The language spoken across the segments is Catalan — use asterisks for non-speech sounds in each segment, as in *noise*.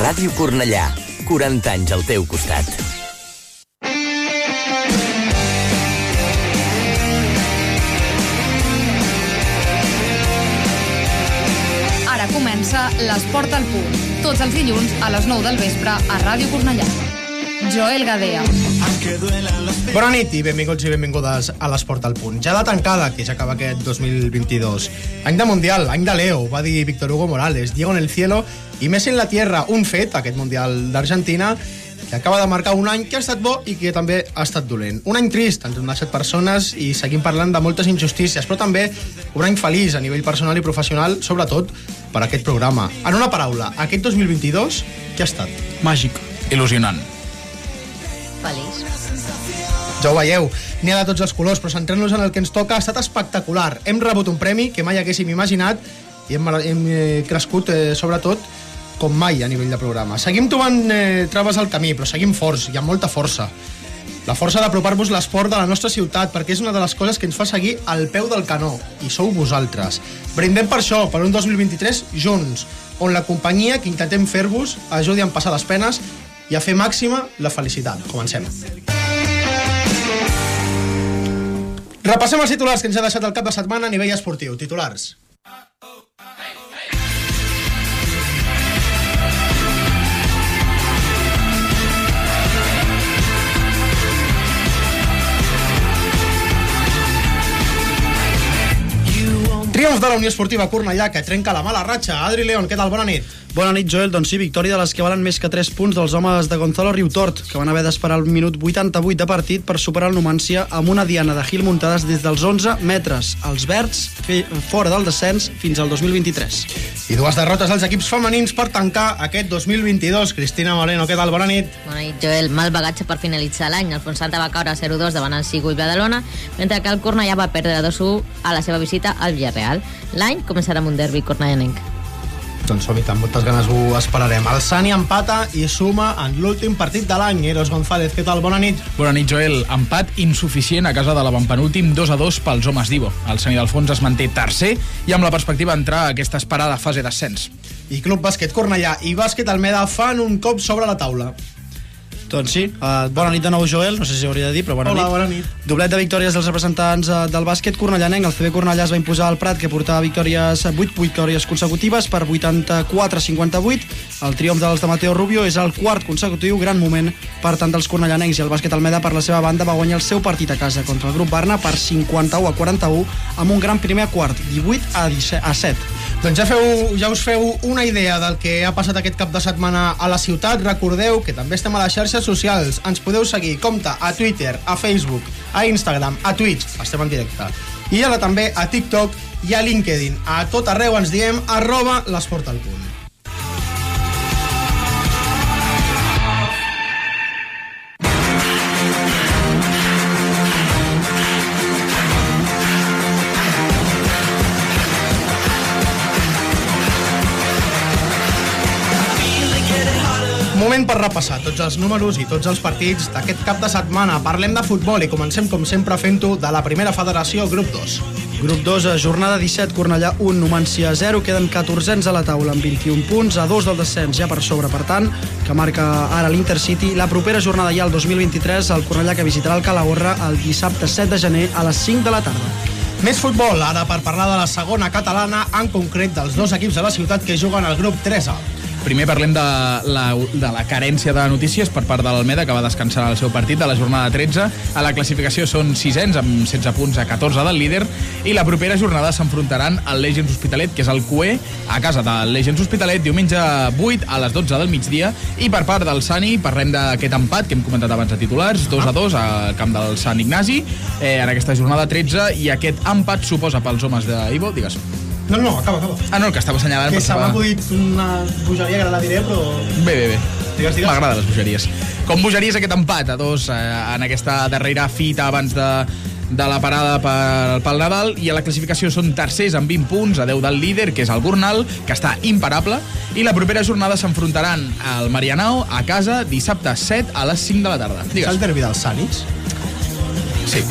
Ràdio Cornellà, 40 anys al teu costat. Ara comença l'Esport al punt. Tots els dilluns a les 9 del vespre a Ràdio Cornellà. Joel Gadea. Bona nit i benvinguts i benvingudes a l'Esport al Punt. Ja de tancada, que ja acaba aquest 2022. Any de Mundial, any de Leo, va dir Víctor Hugo Morales, Diego en el cielo i Messi en la tierra, un fet, aquest Mundial d'Argentina, que acaba de marcar un any que ha estat bo i que també ha estat dolent. Un any trist, ens hem deixat persones i seguim parlant de moltes injustícies, però també un any feliç a nivell personal i professional, sobretot per aquest programa. En una paraula, aquest 2022, què ha estat? Màgic. Il·lusionant. Feliç. Ja ho veieu, n'hi ha de tots els colors, però centrant-nos en el que ens toca ha estat espectacular. Hem rebut un premi que mai haguéssim imaginat i hem, hem eh, crescut, eh, sobretot, com mai a nivell de programa. Seguim trobant eh, traves al camí, però seguim forts, i amb molta força. La força d'apropar-vos l'esport de la nostra ciutat, perquè és una de les coses que ens fa seguir al peu del canó, i sou vosaltres. Brindem per això, per un 2023 junts, on la companyia que intentem fer-vos ajudi a passar les penes i a fer màxima la felicitat. Comencem. Repassem els titulars que ens ha deixat el cap de setmana a nivell esportiu. Titulars. Triomf de la Unió Esportiva Cornellà que trenca la mala ratxa. Adri León, què tal? Bona nit. Bona nit, Joel. Doncs sí, victòria de les que valen més que 3 punts dels homes de Gonzalo Riutort, que van haver d'esperar el minut 88 de partit per superar el Numancia amb una diana de Gil muntades des dels 11 metres. Els verds fe- fora del descens fins al 2023. I dues derrotes als equips femenins per tancar aquest 2022. Cristina Moreno, què tal? Bona nit. Bona nit, Joel. Mal bagatge per finalitzar l'any. El Fonsanta va caure 0-2 davant el Sigo i Badalona, mentre que el Cornellà va perdre 2-1 a la seva visita al Villarreal. L'any començarà amb un derbi cornellanenc. Doncs som-hi, amb moltes ganes ho esperarem. El Sani empata i suma en l'últim partit de l'any. Eros González, què tal? Bona nit. Bona nit, Joel. Empat insuficient a casa de l'avantpenúltim 2 a 2 pels homes d'Ivo. El Sani d'Alfons es manté tercer i amb la perspectiva d'entrar a aquesta esperada fase d'ascens. I Club Bàsquet Cornellà i Bàsquet Almeda fan un cop sobre la taula. Doncs sí, uh, bona nit de nou, Joel. No sé si hauria de dir, però bona Hola, nit. bona nit. Doblet de victòries dels representants uh, del bàsquet cornellanenc. El CB Cornellà es va imposar al Prat, que portava victòries, 8 victòries consecutives per 84-58. El triomf dels de Mateo Rubio és el quart consecutiu, gran moment per tant dels cornellanencs. I el bàsquet Almeda, per la seva banda, va guanyar el seu partit a casa contra el grup Barna per 51 a 41 amb un gran primer quart, 18 a, 17, a 7. Doncs ja, feu, ja us feu una idea del que ha passat aquest cap de setmana a la ciutat. Recordeu que també estem a les xarxes socials. Ens podeu seguir, compte, a Twitter, a Facebook, a Instagram, a Twitch, estem en directe. I ara també a TikTok i a LinkedIn. A tot arreu ens diem arroba l'esport al punt. Moment per repassar tots els números i tots els partits d'aquest cap de setmana. Parlem de futbol i comencem, com sempre, fent-ho de la primera federació, grup 2. Grup 2, a jornada 17, Cornellà 1, Numància 0, queden 14 a la taula amb 21 punts, a dos del descens ja per sobre, per tant, que marca ara l'Intercity. La propera jornada ja el 2023, el Cornellà que visitarà el Calahorra el dissabte 7 de gener a les 5 de la tarda. Més futbol, ara per parlar de la segona catalana, en concret dels dos equips de la ciutat que juguen al grup 3A. Primer parlem de la, de la carència de notícies per part de l'Almeda, que va descansar el seu partit de la jornada 13. A la classificació són sisens, amb 16 punts a 14 del líder, i la propera jornada s'enfrontaran al Legends Hospitalet, que és el QE, a casa del Legends Hospitalet, diumenge 8 a les 12 del migdia. I per part del Sani parlem d'aquest empat que hem comentat abans de titulars, 2 a 2 al camp del Sant Ignasi, eh, en aquesta jornada 13, i aquest empat suposa pels homes d'Ivo, digues. No, no, acaba, acaba. Ah, no, el que estava assenyalant... Que se m'ha acudit una bogeria que ara la diré, però... Bé, bé, bé. Digues, digues. M'agraden les bogeries. Com bogeries aquest empat a dos eh, en aquesta darrera fita abans de, de la parada per, pel Nadal i a la classificació són tercers amb 20 punts a 10 del líder, que és el Gornal, que està imparable, i la propera jornada s'enfrontaran al Marianao a casa dissabte 7 a les 5 de la tarda. És el Digues. derbi dels Sanis? Sí.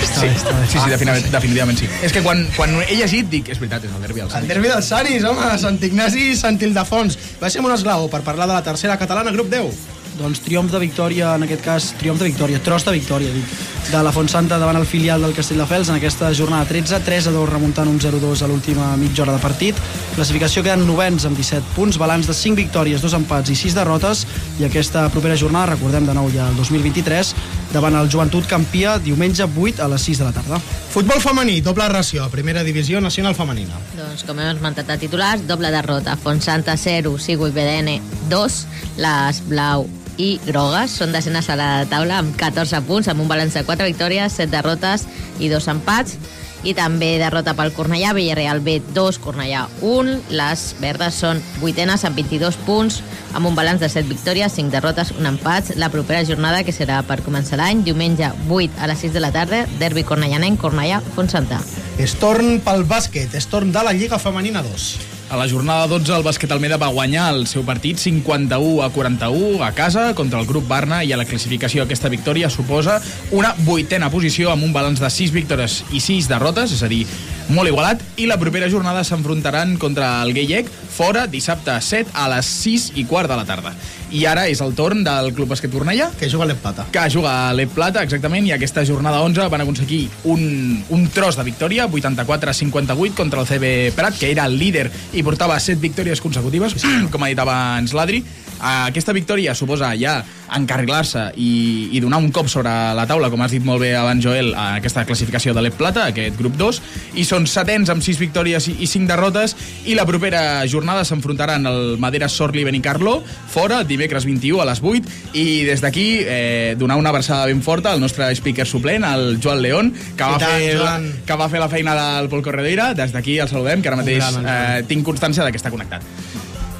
Sí, sí, sí, definitivament, definitivament sí. És que quan, quan he llegit dic, és veritat, és el derbi al El Sants. derbi dels Sanis, home, Sant Ignasi i Sant Ildefons. Baixem un esglau per parlar de la tercera catalana, grup 10. Doncs triomf de victòria, en aquest cas, triomf de victòria, tros de victòria, dic, de la Fontsanta davant el filial del Castelldefels en aquesta jornada 13, 3 a 2 remuntant un 0-2 a l'última mitja hora de partit. Classificació queden novens amb 17 punts, balanç de 5 victòries, 2 empats i 6 derrotes, i aquesta propera jornada, recordem de nou ja el 2023, davant el Joventut Campia, diumenge 8 a les 6 de la tarda. Futbol femení, doble ració, primera divisió nacional femenina. Doncs, com hem esmentat a titulars, doble derrota. Fontsanta 0, Sigui BDN 2, les blau i grogues són desenes a la taula amb 14 punts, amb un balanç de 4 victòries, 7 derrotes i 2 empats. I també derrota pel Cornellà, Villarreal B 2, Cornellà 1. Les verdes són vuitenes amb 22 punts, amb un balanç de 7 victòries, 5 derrotes, un empat. La propera jornada, que serà per començar l'any, diumenge 8 a les 6 de la tarda, derbi cornellanenc, Cornellà, Fontsanta. És torn pel bàsquet, és torn de la Lliga Femenina 2. A la jornada 12, el bàsquet Almeda va guanyar el seu partit 51 a 41 a casa contra el grup Barna i a la classificació aquesta victòria suposa una vuitena posició amb un balanç de 6 victòries i 6 derrotes, és a dir, molt igualat, i la propera jornada s'enfrontaran contra el Gaiec fora dissabte 7 a les 6 i quart de la tarda. I ara és el torn del Club Bàsquet Cornellà, Que juga a l'Empata. que juga a l'Ep Plata, exactament, i aquesta jornada 11 van aconseguir un, un tros de victòria, 84-58 contra el CB Prat, que era el líder i portava 7 victòries consecutives, *clears throat* com ha dit abans l'Adri. Aquesta victòria suposa ja encarrilar-se i, i donar un cop sobre la taula, com has dit molt bé abans, Joel, a aquesta classificació de l'Ep Plata, aquest grup 2, i són setens amb 6 victòries i, i 5 derrotes, i la propera jornada s'enfrontaran el Madera Sorli Benicarlo, fora, dimecres 21 a les 8, i des d'aquí eh, donar una abraçada ben forta al nostre speaker suplent, el Joan León, que va, tant, fer, Joan. que va fer la feina del Pol Corredeira. Des d'aquí el saludem, que ara mateix eh, tinc constància de que està connectat.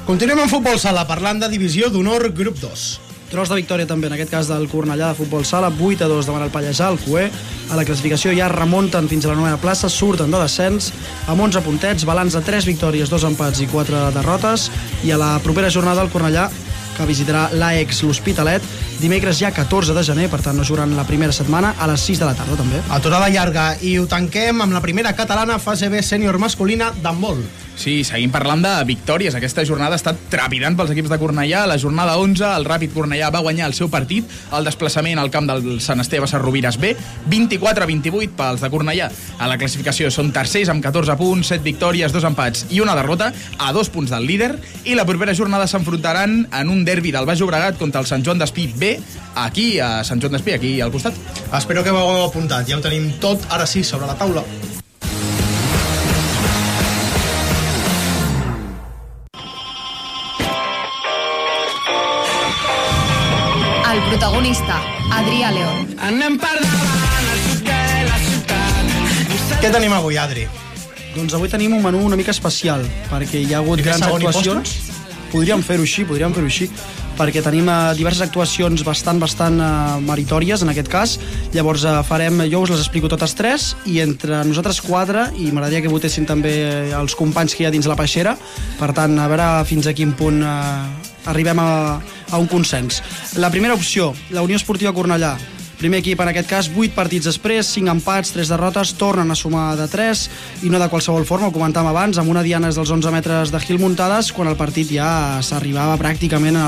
Continuem amb futbol sala, parlant de divisió d'honor grup 2. Tros de victòria també, en aquest cas del Cornellà de futbol sala, 8 a 2 davant el Pallejà, el Cué. A la classificació ja remunten fins a la novena plaça, surten de descens amb 11 puntets, balanç de 3 victòries, 2 empats i 4 derrotes. I a la propera jornada el Cornellà que visitarà l'AEX l'Hospitalet dimecres ja 14 de gener, per tant no jugaran la primera setmana a les 6 de la tarda també. Aturada llarga i ho tanquem amb la primera catalana fase B sènior masculina d'handbol. Sí, seguim parlant de victòries. Aquesta jornada ha estat trepidant pels equips de Cornellà. La jornada 11, el Ràpid Cornellà va guanyar el seu partit, el desplaçament al camp del Sant Esteve Sarrovires B, 24-28 pels de Cornellà. A la classificació són tercers amb 14 punts, 7 victòries, 2 empats i una derrota, a dos punts del líder, i la propera jornada s'enfrontaran en un derbi del Baix Llobregat contra el Sant Joan d'Espí B, aquí a Sant Joan d'Espí, aquí al costat. Espero que hagueu apuntat, ja ho tenim tot, ara sí, sobre la taula. Protagonista, Adrià León. Què tenim avui, Adri? Doncs avui tenim un menú una mica especial, perquè hi ha hagut I grans actuacions. Podríem fer-ho així, podríem fer-ho així, perquè tenim eh, diverses actuacions bastant, bastant eh, meritòries, en aquest cas. Llavors eh, farem, jo us les explico totes tres, i entre nosaltres quatre, i m'agradaria que votessin també eh, els companys que hi ha dins la peixera, per tant, a veure fins a quin punt eh, arribem a, a un consens. La primera opció, la Unió Esportiva Cornellà, Primer equip, en aquest cas, 8 partits després, 5 empats, 3 derrotes, tornen a sumar de 3 i no de qualsevol forma, ho comentàvem abans, amb una diana dels 11 metres de Gil muntades, quan el partit ja s'arribava pràcticament a,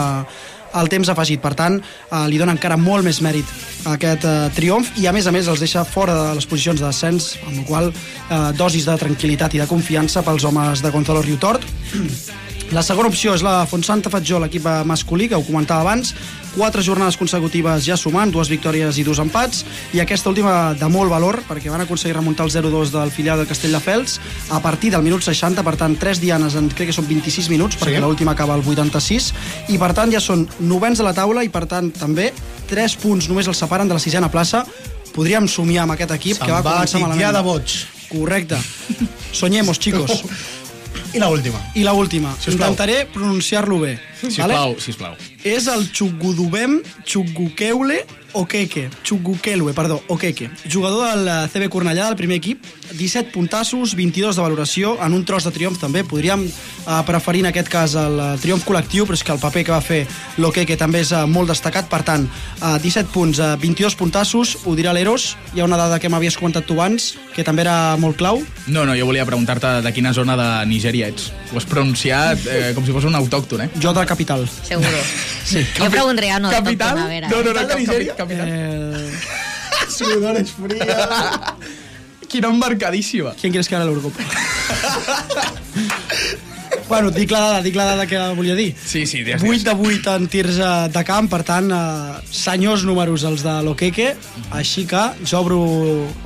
al temps afegit. Per tant, eh, li dona encara molt més mèrit a aquest eh, triomf i, a més a més, els deixa fora de les posicions de descens, amb la qual eh, dosis de tranquil·litat i de confiança pels homes de Gonzalo Riutort. La segona opció és la Fontsanta Fatjó, l'equip masculí, que ho comentava abans. Quatre jornades consecutives ja sumant, dues victòries i dos empats, i aquesta última de molt valor, perquè van aconseguir remuntar el 0-2 del filial del Castelldefels a partir del minut 60, per tant, tres dianes en crec que són 26 minuts, perquè Sí. l'última acaba al 86, i per tant ja són novens a la taula, i per tant també tres punts només els separen de la sisena plaça. Podríem somiar amb aquest equip que va, va començar malament. de boig. Correcte. Soñemos, chicos. *laughs* I la última. I la última. Sisplau. Intentaré pronunciar-lo bé. Sisplau, sisplau. És el Chugudubem Chugukeule Okeke, Chugukelue, perdó, Okeke, jugador del CB Cornellà del primer equip, 17 puntassos, 22 de valoració, en un tros de triomf també. Podríem eh, preferir en aquest cas el eh, triomf col·lectiu, però és que el paper que va fer l'Okeke també és eh, molt destacat. Per tant, eh, 17 punts, eh, 22 puntassos, ho dirà l'Eros. Hi ha una dada que m'havies comentat tu abans, que també era molt clau. No, no, jo volia preguntar-te de quina zona de Nigèria ets. Ho has pronunciat eh, com si fos un autòcton, eh? Jo de capital. Seguro. *laughs* Sí. Jo preguntaria no, Capital? a veure. No, no, no, de Nigèria? Capital. Eh, *laughs* Sudores frías. Quina embarcadíssima. ¿Quién quieres que gane la Eurocopa? *laughs* bueno, dic la dada, dic la dada que volia dir. Sí, sí, digues, 8 de 8 en tirs eh, de camp, per tant, eh, senyors números els de l'Okeke, així que jo obro,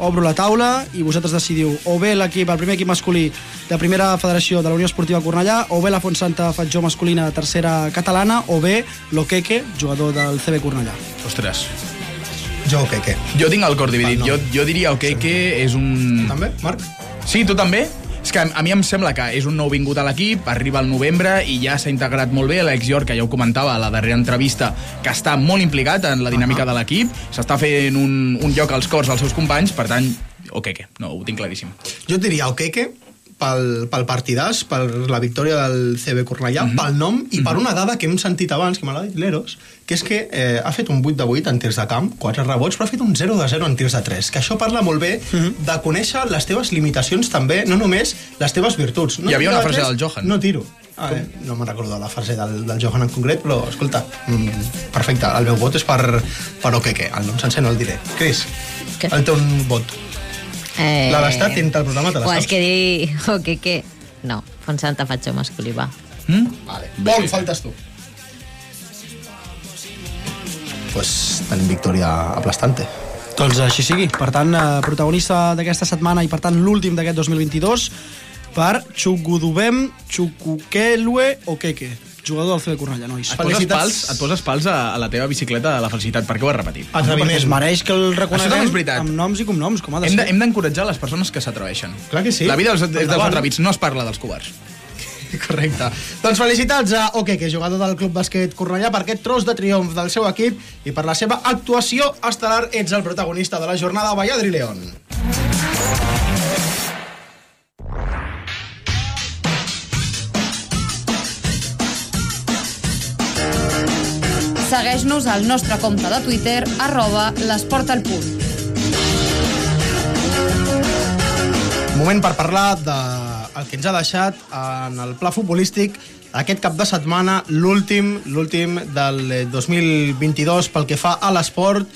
obro la taula i vosaltres decidiu o bé l'equip, el primer equip masculí de primera federació de la Unió Esportiva Cornellà, o bé la Fontsanta Fatjó masculina de tercera catalana, o bé l'Okeke, jugador del CB Cornellà. Ostres. Jo, què? Jo tinc el cor dividit. Ah, no. Jo, jo diria okay, que és un... També, Marc? Sí, tu també? És que a mi em sembla que és un nou vingut a l'equip, arriba al novembre i ja s'ha integrat molt bé. L'Alex York, que ja ho comentava a la darrera entrevista, que està molt implicat en la dinàmica de l'equip, s'està fent un, un lloc als cors als seus companys, per tant, ok, que no, ho tinc claríssim. Jo et diria Okeke pel, pel partidàs, per la victòria del CB Cornellà, mm -hmm. pel nom i per una dada que hem sentit abans, que me l'ha dit l'Eros, que és que eh, ha fet un 8 de 8 en tirs de camp, 4 rebots, però ha fet un 0 de 0 en tirs de 3, que això parla molt bé mm -hmm. de conèixer les teves limitacions també, no només les teves virtuts. No Hi havia una de frase tres, del Johan. No tiro. Ah, eh, no me'n recordo la frase del, del Johan en concret, però, escolta, mm, perfecte, el meu vot és per, per Okeke, el nom sencer no el diré. Cris, el teu vot. Eh... La d'estat dintre el programa te la Pues saps? és que dir... *laughs* O que, que... No, Fontsanta Fatxó masculí, va. Mm? Vale. Bé. faltes tu. Pues tenim victòria aplastante. Doncs així sigui. Per tant, eh, protagonista d'aquesta setmana i per tant l'últim d'aquest 2022 per Chugudubem Chukukelue Okeke, jugador del CB Cornellà, nois. Et poses Felicitats. pals, et poses pals a, a la teva bicicleta de la felicitat. Per què ho has repetit? Perquè es mereix que el reconeguem és amb noms i cognoms, com ha de Hem de- ser. Hem d'encoratjar les persones que s'atreveixen. Clar que sí. La vida és, és dels atrevits, no es parla dels covards. *laughs* Correcte. Doncs felicitats a Okeke, jugador del Club Bàsquet Cornellà, per aquest tros de triomf del seu equip i per la seva actuació estel·lar. Ets el protagonista de la jornada Valladri León. Segueix-nos al nostre compte de Twitter, arroba l'esport al punt. Moment per parlar de el que ens ha deixat en el pla futbolístic aquest cap de setmana, l'últim l'últim del 2022 pel que fa a l'esport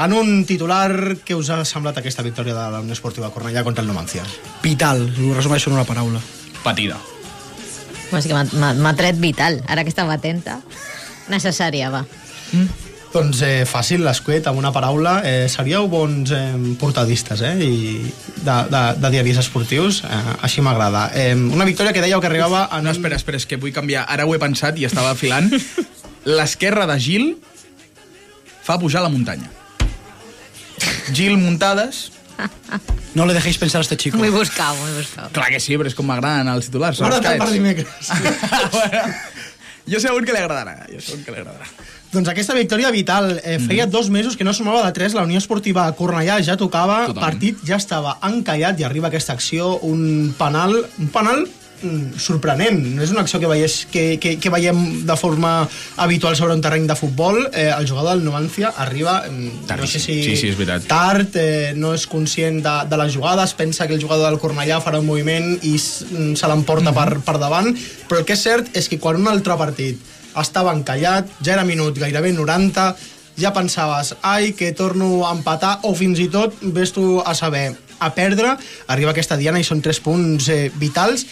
en un titular que us ha semblat aquesta victòria de la Unió Esportiva Cornellà contra el Numancia. Vital, ho resumeixo en una paraula. Patida. És que m'ha tret vital, ara que estava atenta. Necessària, va. Doncs eh, fàcil, l'escuet, amb una paraula. Eh, seríeu bons eh, portadistes eh, i de, de, de diaris esportius. Eh, així m'agrada. Eh, una victòria que dèieu que arribava en... No, espera, espera, és que vull canviar. Ara ho he pensat i estava filant. *laughs* L'esquerra de Gil fa pujar la muntanya. Gil muntades... No le dejéis pensar a este chico. Muy buscat, muy buscat. Clar que sí, però és com m'agraden els titulars. Guarda't per dimecres. *laughs* bueno, jo segur que li agradarà. Jo segur que li agradarà. Doncs aquesta victòria vital. Eh, feia dos mesos que no sumava de 3, la Unió Esportiva Cornellà ja tocava, Totalment. partit ja estava encallat i arriba aquesta acció, un penal, un penal mm, sorprenent. No és una acció que, veies, que, que, que veiem de forma habitual sobre un terreny de futbol. Eh, el jugador del Numancia arriba, mm, no sé si Sí, sí, és veritat. tard, eh, no és conscient de, de les jugades, pensa que el jugador del Cornellà farà un moviment i mm, se l'emporta per, per davant, però el que és cert és que quan un altre partit estava encallat, ja era minut gairebé 90, ja pensaves, ai, que torno a empatar, o fins i tot, ves tu a saber, a perdre, arriba aquesta diana i són tres punts eh, vitals,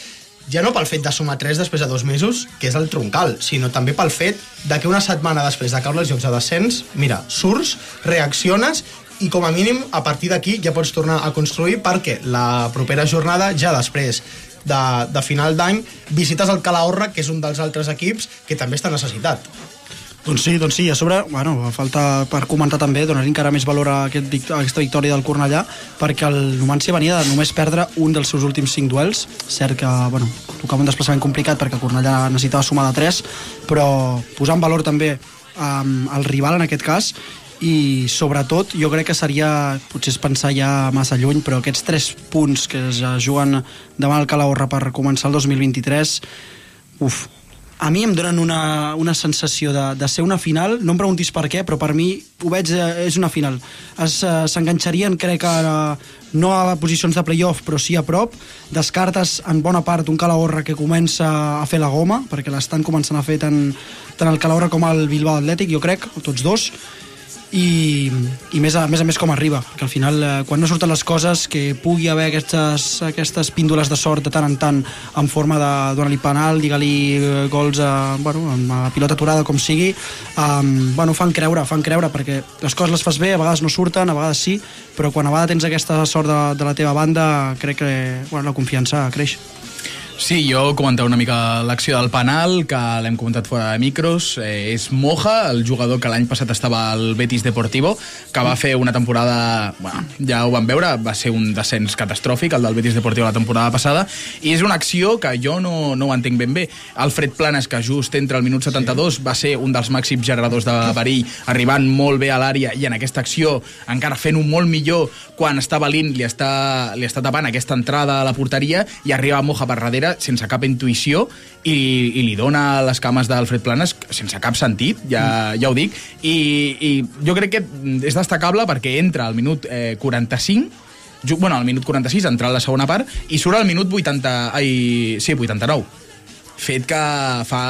ja no pel fet de sumar 3 després de dos mesos, que és el troncal, sinó també pel fet de que una setmana després de caure els jocs de descens, mira, surts, reacciones i com a mínim a partir d'aquí ja pots tornar a construir perquè la propera jornada, ja després de, de final d'any, visites el Calahorra, que és un dels altres equips que també està necessitat. Doncs sí, doncs sí, a sobre, bueno, falta per comentar també, donar encara més valor a, aquest, a aquesta victòria del Cornellà, perquè el Numancia venia de només perdre un dels seus últims cinc duels, cert que, bueno, tocava un desplaçament complicat perquè el Cornellà necessitava sumar de 3, però posar en valor també um, el rival en aquest cas, i sobretot jo crec que seria potser és pensar ja massa lluny però aquests tres punts que es juguen demà al Calahorra per començar el 2023 uf, a mi em donen una, una sensació de, de ser una final, no em preguntis per què, però per mi ho veig, eh, és una final. Eh, S'enganxarien, crec que no a posicions de playoff, però sí a prop. Descartes en bona part un Calahorra que comença a fer la goma, perquè l'estan començant a fer tant, tant el Calahorra com el Bilbao Atlètic, jo crec, tots dos i, i més, a, més a més com arriba que al final eh, quan no surten les coses que pugui haver aquestes, aquestes píndoles de sort de tant en tant en forma de donar-li penal, digue-li eh, gols a, bueno, a pilota aturada com sigui um, bueno, fan creure, fan creure perquè les coses les fas bé, a vegades no surten a vegades sí, però quan a vegades tens aquesta sort de, de la teva banda crec que bueno, la confiança creix Sí, jo comentar una mica l'acció del penal, que l'hem comentat fora de micros. Eh, és Moja, el jugador que l'any passat estava al Betis Deportivo, que va fer una temporada... Bueno, ja ho vam veure, va ser un descens catastròfic, el del Betis Deportivo la temporada passada, i és una acció que jo no, no ho entenc ben bé. Alfred Planes, que just entre el minut 72 sí. va ser un dels màxims generadors de perill, arribant molt bé a l'àrea, i en aquesta acció encara fent-ho molt millor quan està valint, li està, li està tapant aquesta entrada a la porteria, i arriba Moja per darrere sense cap intuïció i, i li dona les cames d'Alfred Planes sense cap sentit, ja, ja ho dic. I, i jo crec que és destacable perquè entra al minut eh, 45 bueno, al minut 46 entra a la segona part i surt al minut 80 ai, sí, 89 fet que fa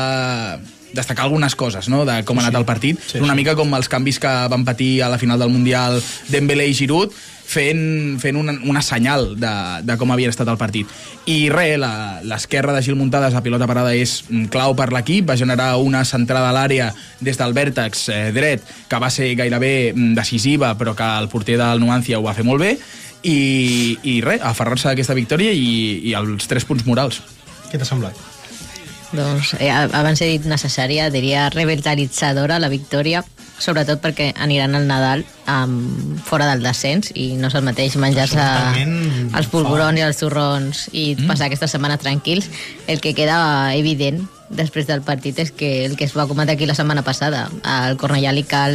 destacar algunes coses no? de com ha anat sí, el partit. Sí, una sí. mica com els canvis que van patir a la final del Mundial Dembélé i Giroud, fent, fent una, una senyal de, de com havia estat el partit. I res, l'esquerra de Gil Muntades a pilota parada és clau per l'equip, va generar una centrada a l'àrea des del vèrtex eh, dret, que va ser gairebé mm, decisiva, però que el porter del Nuancia ho va fer molt bé, i, i res, aferrar-se a aquesta victòria i, i els tres punts morals. Què t'ha semblat? Doncs eh, abans he dit necessària, diria revitalitzadora la victòria, sobretot perquè aniran al Nadal um, fora del descens i no és el mateix menjar-se els polvorons i els torrons i mm. passar aquesta setmana tranquils. El que queda evident després del partit és que el que es va comentar aquí la setmana passada, al Cornellà li cal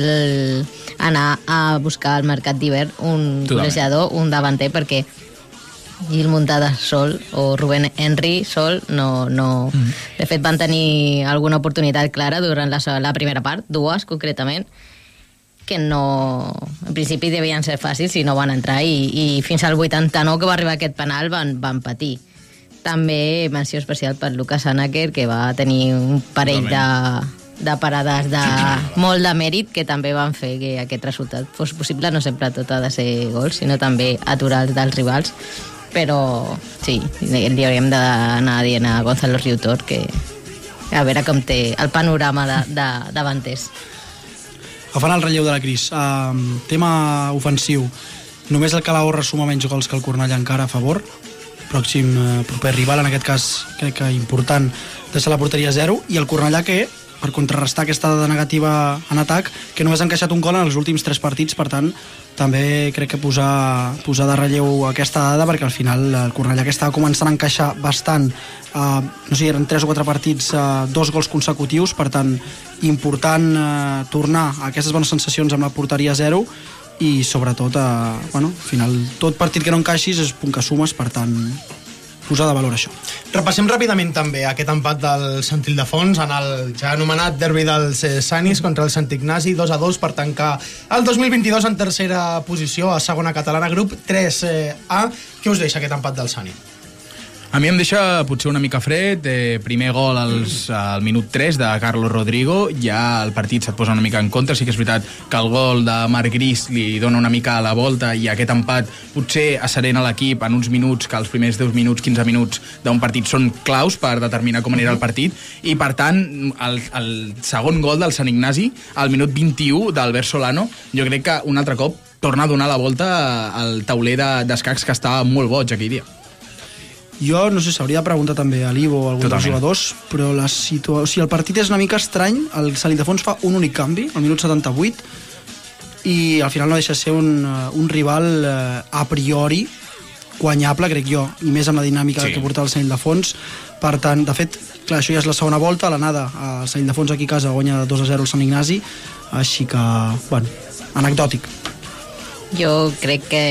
anar a buscar al mercat d'hivern un golejador, un davanter, perquè Gil Muntada sol o Rubén Henry sol no, no... Mm. de fet van tenir alguna oportunitat clara durant la, la primera part, dues concretament que no, en principi devien ser fàcils i no van entrar. I, i fins al 89 que va arribar aquest penal van, van patir. També menció especial per Lucas Anaker que va tenir un parell de, de parades de molt de mèrit que també van fer que aquest resultat fos possible. No sempre tot ha de ser gols sinó també aturar els dels rivals però sí, li hauríem d'anar dient a Gonzalo Riutor que a veure com té el panorama de, de davanters. Agafant el relleu de la Cris, uh, tema ofensiu, només el Calahorra suma menys gols que el Cornellà encara a favor, pròxim uh, proper rival, en aquest cas crec que important, deixa la porteria 0, i el Cornellà que per contrarrestar aquesta dada negativa en atac, que només ha encaixat un gol en els últims tres partits, per tant, també crec que posar, posar de relleu aquesta dada perquè al final el Cornellà que estava començant a encaixar bastant eh, no sé, eren 3 o 4 partits eh, dos gols consecutius, per tant important eh, tornar a aquestes bones sensacions amb la porteria 0 i sobretot eh, bueno, al final tot partit que no encaixis és punt que sumes per tant posar de valor això. Repassem ràpidament també aquest empat del Sant Ildefons en el ja anomenat derbi dels eh, Sanis contra el Sant Ignasi, 2 a 2 per tancar el 2022 en tercera posició a segona catalana, grup 3A. Què us deixa aquest empat del Sani? A mi em deixa potser una mica fred. Eh, primer gol als, al minut 3 de Carlos Rodrigo. Ja el partit se't posa una mica en contra. Sí que és veritat que el gol de Marc Gris li dona una mica a la volta i aquest empat potser asserena l'equip en uns minuts que els primers 10 minuts, 15 minuts d'un partit són claus per determinar com anirà el partit i per tant el, el segon gol del Sant Ignasi al minut 21 d'Albert Solano jo crec que un altre cop torna a donar la volta al tauler d'escacs que estava molt boig aquell dia. Jo no sé, s'hauria de preguntar també a l'Ivo o a algun dels jugadors, però la situa... o sigui, el partit és una mica estrany, el Salit de Fons fa un únic canvi, al minut 78, i al final no deixa ser un, eh, un rival eh, a priori guanyable, crec jo, i més amb la dinàmica sí. que porta el Sant Fons. Per tant, de fet, clar, això ja és la segona volta, l'anada al Sant Fons aquí a casa guanya 2 a 0 el Sant Ignasi, així que, bueno, anecdòtic. Jo crec que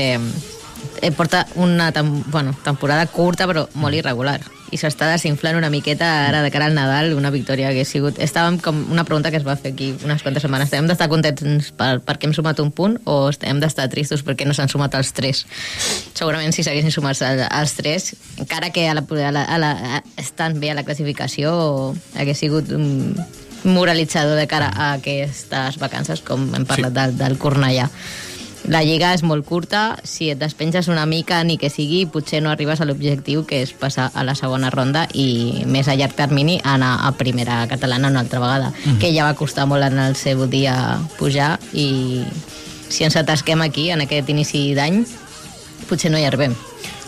eh, porta una tem bueno, temporada curta però molt irregular. I s'està desinflant una miqueta ara de cara al Nadal una victòria que ha sigut estàvem com una pregunta que es va fer aquí unes quantes setmanes. Hem d'estar contents per, perquè hem sumat un punt o hem d'estar tristos perquè no s'han sumat els tres? Segurament si s'haguessin sumat els tres encara que a la, a la, a la, estan bé a la classificació hagués sigut un moralitzador de cara a aquestes vacances com hem parlat sí. del, del Cornellà la lliga és molt curta, si et despenges una mica, ni que sigui, potser no arribes a l'objectiu, que és passar a la segona ronda i més a llarg termini anar a primera catalana una altra vegada, mm -hmm. que ja va costar molt en el seu dia pujar i si ens atasquem aquí, en aquest inici d'any, potser no hi arribem.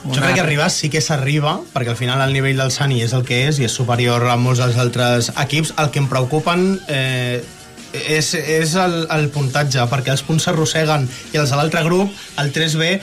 Jo crec que arribar sí que s'arriba, perquè al final el nivell del Sani és el que és i és superior a molts dels altres equips. El que em preocupen eh, és, és el, el puntatge, perquè els punts s'arrosseguen i els de l'altre grup, el 3B,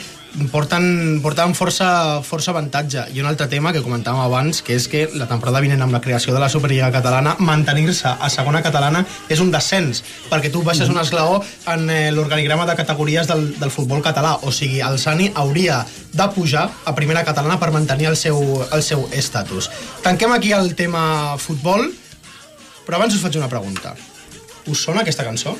porten, porten força, força avantatge. I un altre tema que comentàvem abans, que és que la temporada vinent amb la creació de la Superliga Catalana, mantenir-se a segona catalana és un descens, perquè tu baixes un esglaó en eh, l'organigrama de categories del, del futbol català. O sigui, el Sani hauria de pujar a primera catalana per mantenir el seu, el seu estatus. Tanquem aquí el tema futbol, però abans us faig una pregunta. Us sona aquesta cançó?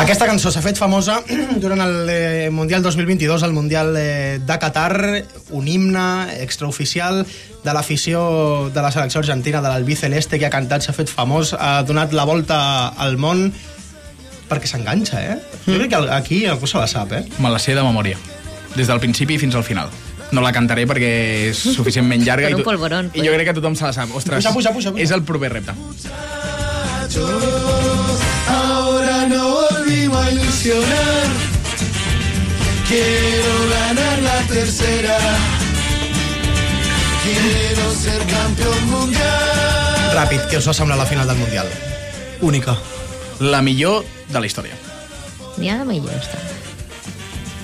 Aquesta cançó s'ha fet famosa *clears throat* durant el eh, Mundial 2022, el Mundial eh, de Qatar, un himne extraoficial de l'afició de la selecció argentina, de l'Albi Celeste, que ha cantat, s'ha fet famós, ha donat la volta al món perquè s'enganxa, eh? Jo crec que aquí algú se la sap, eh? Me la sé de memòria, des del principi fins al final. No la cantaré perquè és suficientment llarga i, un polvorón, i jo crec que tothom se la sap. Ostres, Puja, puja, puja, puja. és el proper repte. Ahora no volvimos a ilusionar. Quiero ganar la tercera. Quiero ser campeón mundial. Ràpid, què us va semblar la final del Mundial? Única. La millor de la història. N'hi ha de millors, també.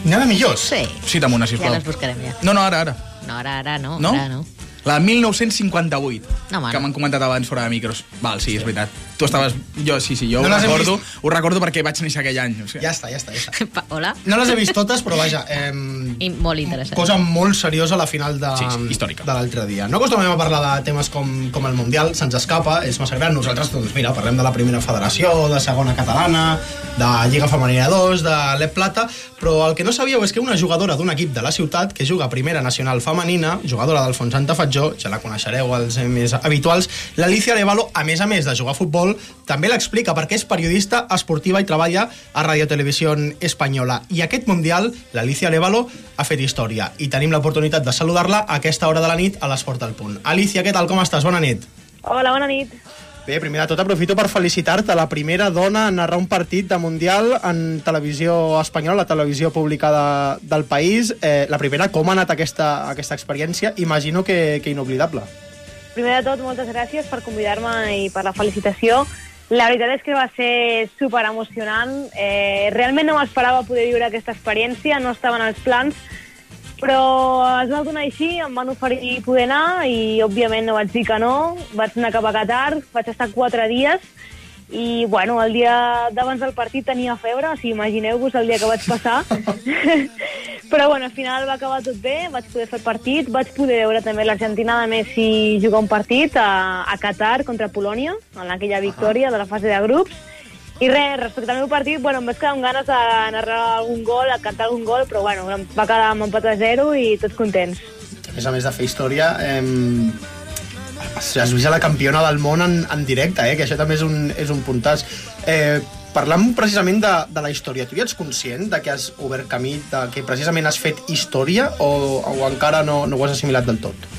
N'hi ha de millors? Sí. Cita'm una, Ja sisplau. les buscarem, ja. No, no, ara, ara. No, ara, ara no. No? Ara no. La 1958, No, que m'han comentat abans fora de micros. Val, sí, és veritat. Tu estaves... Jo, sí, sí, jo No ho recordo, vist. ho recordo perquè vaig néixer aquell any. O sigui. Ja està, ja està, ja està. *laughs* Pa- Hola? No les he vist totes, però vaja, eh, I molt interessant. cosa molt seriosa la final de, Sí, sí, històrica. de l'altre dia. No acostumem a parlar de temes com, com el Mundial, se'ns escapa, és massa gran. Nosaltres, doncs mira, parlem de la primera federació, de segona catalana, de Lliga Femenina 2, de l'Ep Plata, però el que no sabíeu és que una jugadora d'un equip de la ciutat que juga a primera nacional femenina, jugadora del Fons Fatjó, ja la coneixereu els més habituals, l'Alicia Arevalo, a més a més de jugar a futbol, també l'explica perquè és periodista esportiva i treballa a Radio Televisió Espanyola. I aquest Mundial, l'Alicia Arevalo, ha fet història i tenim l'oportunitat de saludar-la a aquesta hora de la nit a l'Esport al Punt. Alicia, què tal, com estàs? Bona nit. Hola, bona nit. Bé, primer de tot aprofito per felicitar-te, la primera dona a narrar un partit de Mundial en televisió espanyola, la televisió pública de, del país. Eh, la primera, com ha anat aquesta, aquesta experiència? Imagino que, que inoblidable. Primer de tot, moltes gràcies per convidar-me i per la felicitació. La veritat és que va ser super emocionant. Eh, realment no m'esperava poder viure aquesta experiència, no estaven als plans, però es va donar així, em van oferir poder anar i òbviament no vaig dir que no. Vaig anar cap a Qatar, vaig estar quatre dies i bueno, el dia d'abans del partit tenia febre, o sigui, imagineu-vos el dia que vaig passar. *laughs* Però bueno, al final va acabar tot bé, vaig poder fer el partit, vaig poder veure també l'Argentina de Messi jugar un partit a, a Qatar contra Polònia, en aquella victòria de la fase de grups. I res, respecte al meu partit, bueno, em vaig quedar amb ganes de narrar algun gol, de cantar algun gol, però bueno, em va quedar amb empat a zero i tots contents. A més a més de fer història, eh, has vist a la campiona del món en, en directe, eh, que això també és un, és un puntàs. Eh, parlant precisament de, de la història, tu ja ets conscient de que has obert camí, de que precisament has fet història o, o encara no, no ho has assimilat del tot?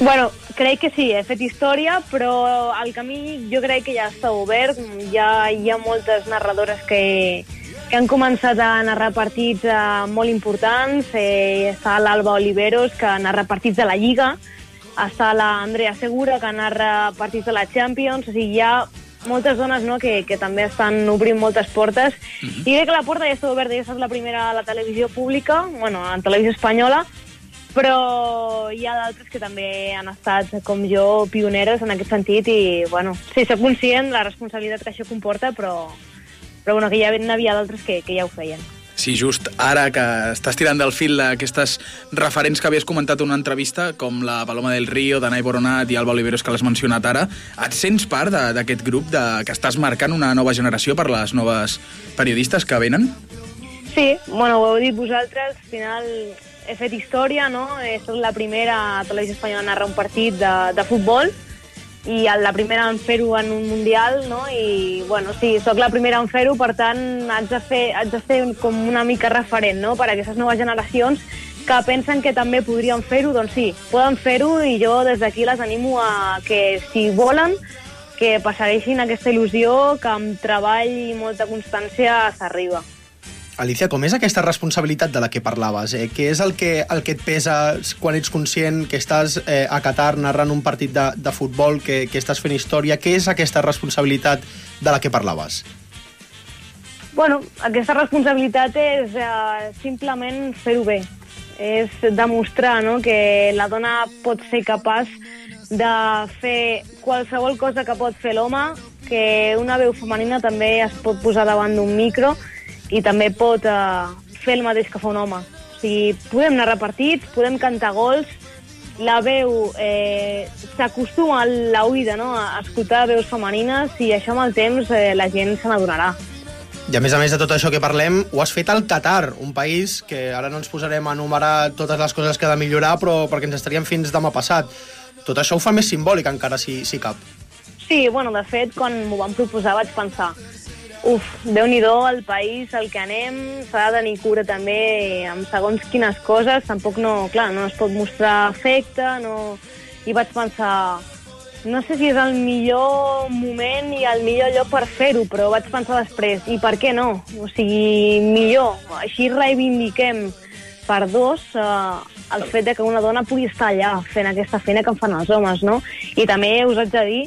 Bueno, crec que sí, he fet història, però el camí jo crec que ja està obert. Ja hi ha moltes narradores que, que han començat a narrar partits eh, molt importants. Eh, està l'Alba Oliveros, que narra partits de la Lliga, està la Andrea Segura, que narra partits de la Champions, o sigui, hi ha moltes dones no, que, que també estan obrint moltes portes. I crec que la porta ja està oberta, ja estat la primera a la televisió pública, bueno, en televisió espanyola, però hi ha d'altres que també han estat, com jo, pioneres en aquest sentit i, bueno, sí, soc conscient la responsabilitat que això comporta, però, però bueno, que ja n'havia d'altres que, que ja ho feien. Sí, just ara que estàs tirant del fil aquestes referents que havies comentat en una entrevista, com la Paloma del Río, Danai Boronat i Alba Oliveros, que l'has mencionat ara, et sents part d'aquest grup de, que estàs marcant una nova generació per les noves periodistes que venen? Sí, bueno, ho heu dit vosaltres, al final he fet història, no? He estat la primera a Televisió Espanyola a narrar un partit de, de futbol i la primera en fer-ho en un Mundial, no? I, bueno, sí, sóc la primera en fer-ho, per tant, haig de, fer, haig de ser com una mica referent, no?, per a aquestes noves generacions que pensen que també podrien fer-ho, doncs sí, poden fer-ho i jo des d'aquí les animo a que, si volen, que passagueixin aquesta il·lusió, que amb treball i molta constància s'arriba. Alicia, com és aquesta responsabilitat de la que parlaves? Eh? Què és el que, el que et pesa quan ets conscient que estàs eh, a Qatar narrant un partit de, de futbol, que, que estàs fent història? Què és aquesta responsabilitat de la que parlaves? Bueno, aquesta responsabilitat és eh, simplement fer-ho bé. És demostrar no, que la dona pot ser capaç de fer qualsevol cosa que pot fer l'home, que una veu femenina també es pot posar davant d'un micro i també pot eh, fer el mateix que fa un home. O sigui, podem narrar partits, podem cantar gols, la veu eh, s'acostuma a l'oïda no? a escoltar veus femenines i això amb el temps eh, la gent se n'adonarà. I a més a més de tot això que parlem, ho has fet al Qatar, un país que ara no ens posarem a enumerar totes les coses que ha de millorar, però perquè ens estaríem fins demà passat. Tot això ho fa més simbòlic encara, si, si cap. Sí, bueno, de fet, quan m'ho van proposar vaig pensar uf, déu nhi el país al que anem, s'ha de tenir cura també amb segons quines coses, tampoc no, clar, no es pot mostrar afecte, no... I vaig pensar, no sé si és el millor moment i el millor lloc per fer-ho, però vaig pensar després, i per què no? O sigui, millor, així reivindiquem per dos eh, el fet de que una dona pugui estar allà fent aquesta feina que en fan els homes, no? I també us haig de dir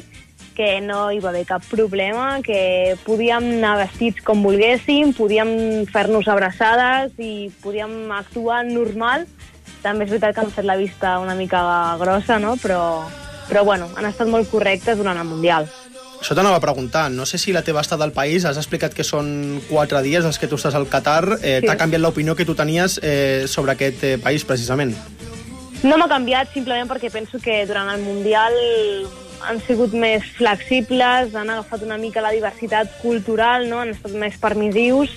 que no hi va haver cap problema, que podíem anar vestits com volguéssim, podíem fer-nos abraçades i podíem actuar normal. També és veritat que han fet la vista una mica grossa, no? però, però bueno, han estat molt correctes durant el Mundial. Això t'anava a preguntar. No sé si la teva estada al país, has explicat que són quatre dies els que tu estàs al Qatar. Eh, Sí. T'ha canviat l'opinió que tu tenies eh, sobre aquest eh, país, precisament? No m'ha canviat simplement perquè penso que durant el Mundial han sigut més flexibles, han agafat una mica la diversitat cultural, no? han estat més permissius.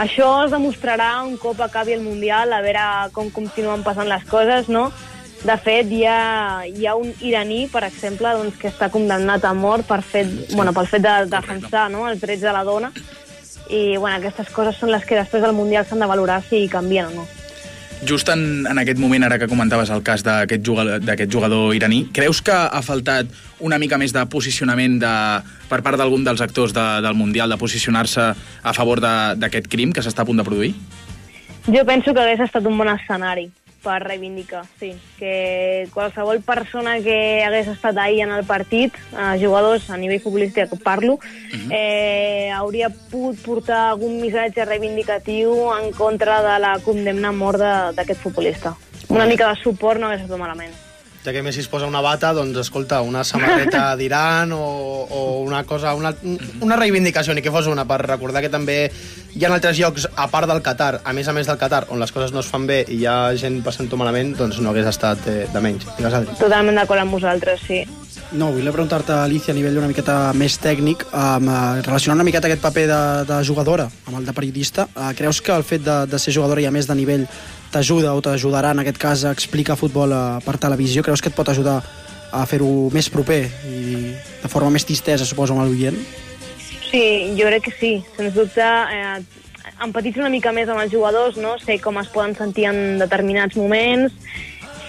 Això es demostrarà un cop acabi el Mundial, a veure com continuen passant les coses, no? De fet, hi ha, hi ha un iraní, per exemple, doncs, que està condemnat a mort per fet, bueno, pel fet de defensar no? els drets de la dona. I bueno, aquestes coses són les que després del Mundial s'han de valorar si canvien o no. Just en, en aquest moment, ara que comentaves el cas d'aquest jugador, jugador iraní, creus que ha faltat una mica més de posicionament de, per part d'algun dels actors de, del Mundial de posicionar-se a favor d'aquest crim que s'està a punt de produir? Jo penso que hagués estat un bon escenari per reivindicar, sí. Que qualsevol persona que hagués estat ahir en el partit, eh, jugadors a nivell futbolístic que parlo, eh, hauria pogut portar algun missatge reivindicatiu en contra de la condemna a mort d'aquest futbolista. Una mica de suport no hagués estat malament. Ja que Messi es posa una bata, doncs, escolta, una samarreta *laughs* d'Iran o, o una cosa, una, una reivindicació, ni que fos una, per recordar que també hi ha altres llocs, a part del Qatar, a més a més del Qatar, on les coses no es fan bé i hi ha gent passant-ho malament, doncs no hagués estat eh, de menys. Totalment d'acord amb vosaltres, sí. No, vull preguntar-te, Alicia, a nivell una miqueta més tècnic, um, relacionant una miqueta aquest paper de, de jugadora amb el de periodista, uh, creus que el fet de, de ser jugadora i a més de nivell t'ajuda o t'ajudarà en aquest cas a explicar futbol uh, per televisió? Creus que et pot ajudar a fer-ho més proper i de forma més distesa, suposo, amb l'oient? Sí, jo crec que sí, sens dubte. Eh, empatitzo una mica més amb els jugadors, no? sé com es poden sentir en determinats moments,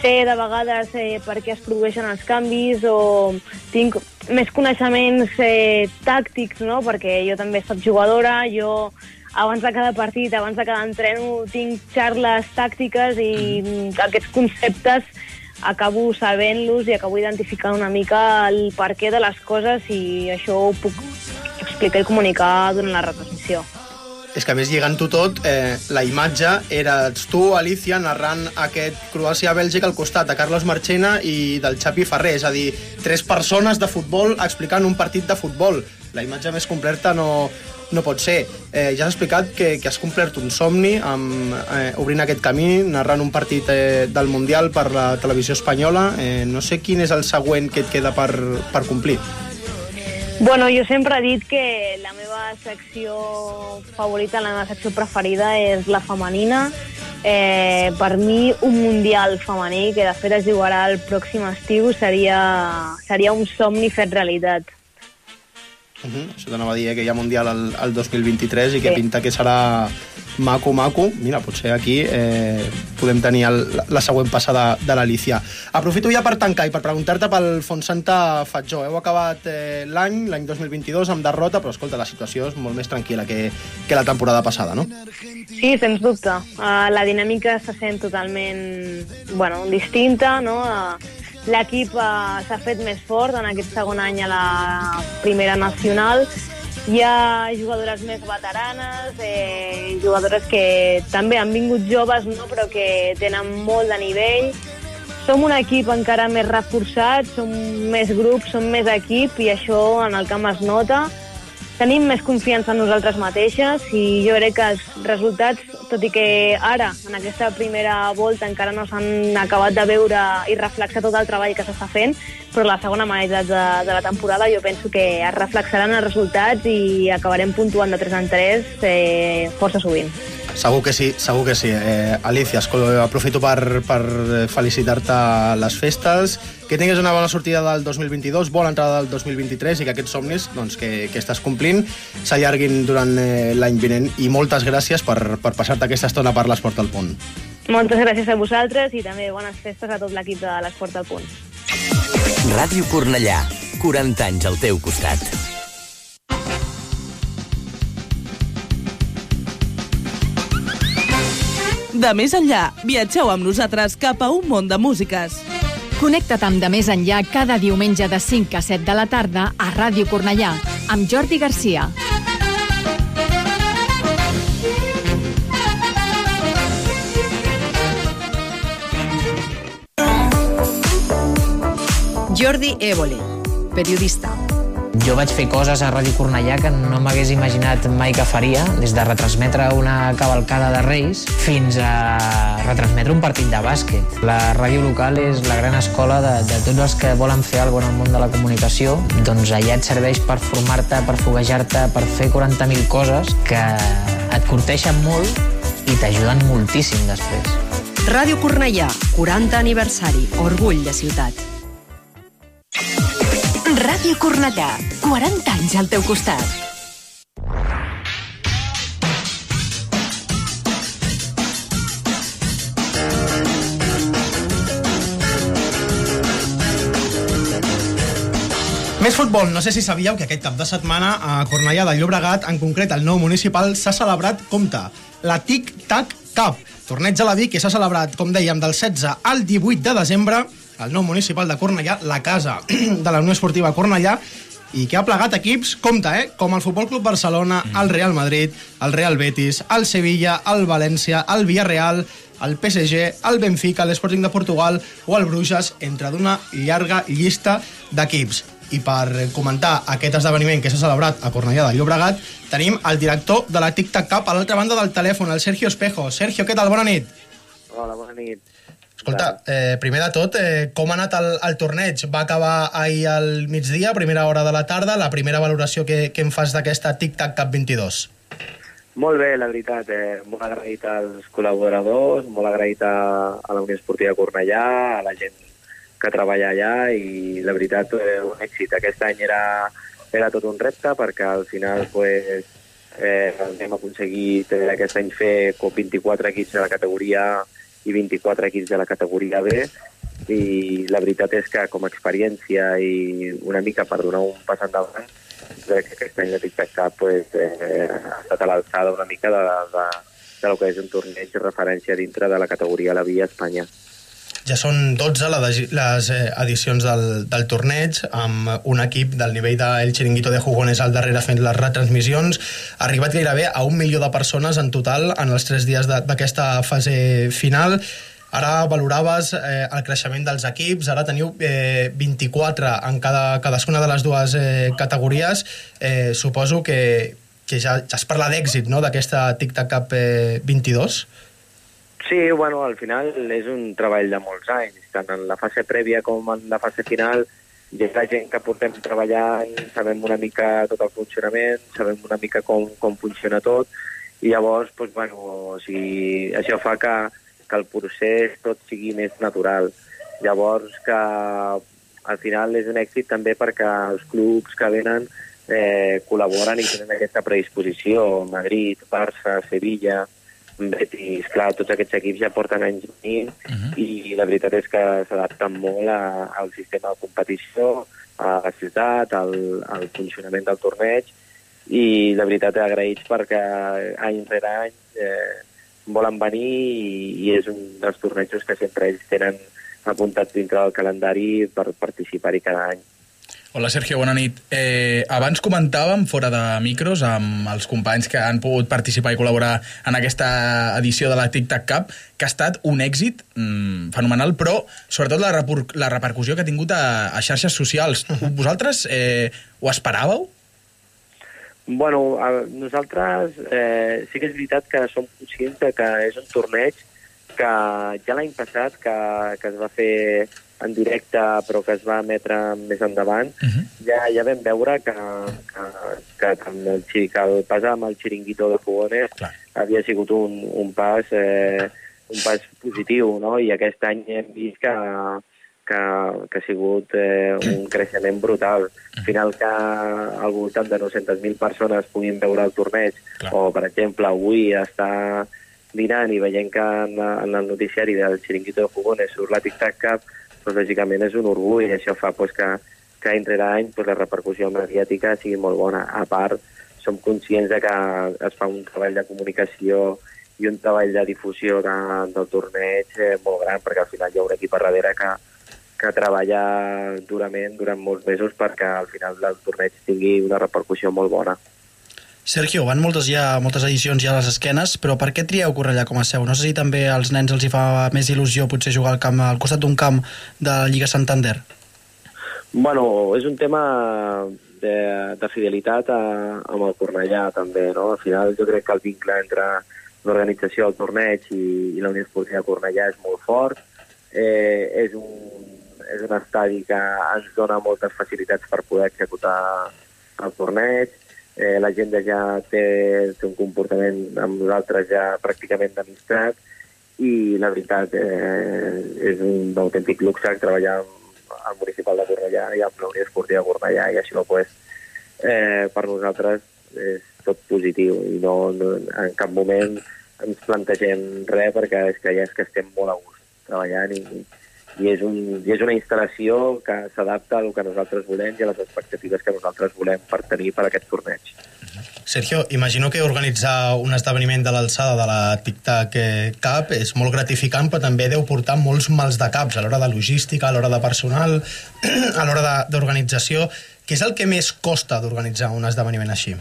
sé de vegades eh, per què es produeixen els canvis o tinc més coneixements eh, tàctics, no? perquè jo també he estat jugadora, jo abans de cada partit, abans de cada entreno, tinc xarles tàctiques i aquests conceptes acabo sabent-los i acabo identificant una mica el perquè de les coses i això ho puc explicar i comunicar durant la retransmissió. És que a més, lligant-ho tot, eh, la imatge eres tu, Alicia, narrant aquest Croàcia-Bèlgica al costat de Carlos Marchena i del Xavi Ferrer, és a dir, tres persones de futbol explicant un partit de futbol. La imatge més completa no, no pot ser. Eh, ja has explicat que, que has complert un somni amb, eh, obrint aquest camí, narrant un partit eh, del Mundial per la televisió espanyola. Eh, no sé quin és el següent que et queda per, per complir. Bueno, jo sempre he dit que la meva secció favorita, la meva secció preferida és la femenina. Eh, per mi, un mundial femení, que de fet es jugarà el pròxim estiu, seria, seria un somni fet realitat. Uh -huh. Això t'anava a dir eh, que hi ha Mundial al, al 2023 i que Sí. pinta que serà maco, maco. Mira, potser aquí eh, podem tenir el, la, la següent passada de l'Alicia. Aprofito ja per tancar i per preguntar-te pel Fontsanta Fatjó. Heu acabat eh, l'any, l'any 2022, amb derrota, però escolta, la situació és molt més tranquil·la que, que la temporada passada, no? Sí, sens dubte. Uh, la dinàmica se sent totalment bueno, distinta, no? Uh, L'equip uh, s'ha fet més fort en aquest segon any a la primera nacional. Hi ha jugadores més veteranes, eh, jugadores que també han vingut joves, no? però que tenen molt de nivell. Som un equip encara més reforçat, som més grups, som més equip i això en el camp es nota tenim més confiança en nosaltres mateixes i jo crec que els resultats, tot i que ara, en aquesta primera volta, encara no s'han acabat de veure i reflexar tot el treball que s'està fent, però la segona meitat de, de la temporada jo penso que es reflexaran els resultats i acabarem puntuant de 3 en 3 eh, força sovint. Segur que sí, segur que sí. Eh, Alicia, aprofito per, per felicitar-te les festes, que tinguis una bona sortida del 2022, bona entrada del 2023 i que aquests somnis doncs, que, que estàs complint s'allarguin durant eh, l'any vinent i moltes gràcies per, per passar-te aquesta estona per l'Esport al Punt. Moltes gràcies a vosaltres i també bones festes a tot l'equip de l'Esport al Punt. Ràdio Cornellà, 40 anys al teu costat. De més enllà, viatgeu amb nosaltres cap a un món de músiques. Connecta't amb De Més Enllà cada diumenge de 5 a 7 de la tarda a Ràdio Cornellà, amb Jordi Garcia. Jordi Évole, periodista. Jo vaig fer coses a Ràdio Cornellà que no m'hagués imaginat mai que faria, des de retransmetre una cavalcada de Reis fins a retransmetre un partit de bàsquet. La ràdio local és la gran escola de, de tots els que volen fer alguna cosa en el món de la comunicació. Doncs allà et serveix per formar-te, per foguejar-te, per fer 40.000 coses que et curteixen molt i t'ajuden moltíssim després. Ràdio Cornellà, 40 aniversari, orgull de ciutat. Ràdio Cornellà, 40 anys al teu costat. Més futbol. No sé si sabíeu que aquest cap de setmana a Cornellà de Llobregat, en concret el nou municipal, s'ha celebrat, compte, la Tic Tac Cup. Torneig a la Vic que s'ha celebrat, com dèiem, del 16 al 18 de desembre al nou municipal de Cornellà, la casa *clears throat* de la Unió Esportiva Cornellà, i que ha plegat equips, compte, eh? com el Futbol Club Barcelona, el Real Madrid, el Real Betis, el Sevilla, el València, el Villarreal, el PSG, el Benfica, l'Sporting de Portugal o el Bruges, entre d'una llarga llista d'equips. I per comentar aquest esdeveniment que s'ha celebrat a Cornellà de Llobregat, tenim el director de la Tic Tac Cup a l'altra banda del telèfon, el Sergio Espejo. Sergio, què tal? Bona nit. Hola, bona nit. Escolta, eh, primer de tot, eh, com ha anat el, el torneig? Va acabar ahir al migdia, primera hora de la tarda, la primera valoració que, que em fas d'aquesta Tic Tac Cup 22. Molt bé, la veritat. Eh, molt agraït als col·laboradors, molt agraït a, a la Unió Esportiva Cornellà, a la gent que treballa allà i la veritat, eh, un èxit. Aquest any era, era tot un repte perquè al final pues, eh, hem aconseguit eh, aquest any fer com 24 equips de la categoria i 24 equips de la categoria B i la veritat és que com a experiència i una mica per donar un pas endavant crec que aquest any la Tic Tac pues, eh, ha estat a l'alçada una mica de, de, de lo que és un torneig de referència dintre de la categoria la via Espanya. Ja són 12 la de- les eh, edicions del, del torneig, amb un equip del nivell del Chiringuito de Jugones al darrere fent les retransmissions. Ha arribat gairebé a un milió de persones en total en els tres dies d'aquesta fase final. Ara valoraves eh, el creixement dels equips, ara teniu eh, 24 en cada, cadascuna de les dues eh, categories. Eh, suposo que, que ja, ja es parla d'èxit no? d'aquesta Tic-Tac Cup eh, 22. Sí, bueno, al final és un treball de molts anys, tant en la fase prèvia com en la fase final, hi ha gent que portem treballant, sabem una mica tot el funcionament, sabem una mica com, com funciona tot, i llavors, doncs, bueno, o sigui, això fa que, que el procés tot sigui més natural. Llavors, que al final és un èxit també perquè els clubs que venen eh, col·laboren i tenen aquesta predisposició. Madrid, Barça, Sevilla, Betis, clar, tots aquests equips ja porten anys venint uh -huh. i la veritat és que s'adapten molt a, al sistema de competició, a la ciutat, al, al funcionament del torneig i la veritat agraïts perquè any rere any eh, volen venir i, i és un dels tornejos que sempre ells tenen apuntat dintre del calendari per participar-hi cada any. Hola, Sergio, bona nit. Eh, abans comentàvem, fora de micros, amb els companys que han pogut participar i col·laborar en aquesta edició de la Tic Tac Cup, que ha estat un èxit mm, fenomenal, però sobretot la, repor- la repercussió que ha tingut a, a xarxes socials. Vosaltres eh, ho esperàveu? Bueno, a, nosaltres eh, sí que és veritat que som conscients que és un torneig que ja l'any passat, que, que es va fer en directe però que es va emetre més endavant, uh -huh. ja, ja vam veure que, que, que, amb el, que el pas amb el xiringuito de Fogones Clar. havia sigut un, un pas eh, un pas positiu, no? I aquest any hem vist que, que, que ha sigut eh, un creixement brutal. Al final que al voltant de 900.000 persones puguin veure el torneig, Clar. o per exemple avui està dinant i veient que en, en el noticiari del Chiringuito de Fogones surt la Tic Tac Cup, doncs lògicament és un orgull i això fa doncs, que, que any rere any doncs, la repercussió mediàtica sigui molt bona. A part, som conscients de que es fa un treball de comunicació i un treball de difusió de, del torneig eh, molt gran, perquè al final hi ha un equip a darrere que, que treballa durament durant molts mesos perquè al final el torneig tingui una repercussió molt bona. Sergio, van moltes, ja, moltes edicions ja a les esquenes, però per què trieu Cornellà com a seu? No sé si també als nens els hi fa més il·lusió potser jugar al, camp, al costat d'un camp de la Lliga Santander. Bueno, és un tema de, de fidelitat a, amb el Cornellà, també, no? Al final jo crec que el vincle entre l'organització del torneig i, i la Unió Esportiva Cornellà és molt fort. Eh, és, un, és un estadi que ens dona moltes facilitats per poder executar el torneig. Eh, la gent ja té, té un comportament amb nosaltres ja pràcticament d'amistat i la veritat eh, és un autèntic luxe treballar el municipal de Cornellà i amb la Unió Esportiva de Cornellà i això pues, eh, per nosaltres és tot positiu i no, no, en cap moment ens plantegem res perquè és que ja és que estem molt a gust treballant i, i, és, un, i és una instal·lació que s'adapta al que nosaltres volem i a les expectatives que nosaltres volem per tenir per aquest torneig. Sergio, imagino que organitzar un esdeveniment de l'alçada de la Tic Tac eh, Cup és molt gratificant, però també deu portar molts mals de caps a l'hora de logística, a l'hora de personal, *clears throat* a l'hora de- d'organització. Què és el que més costa d'organitzar un esdeveniment així?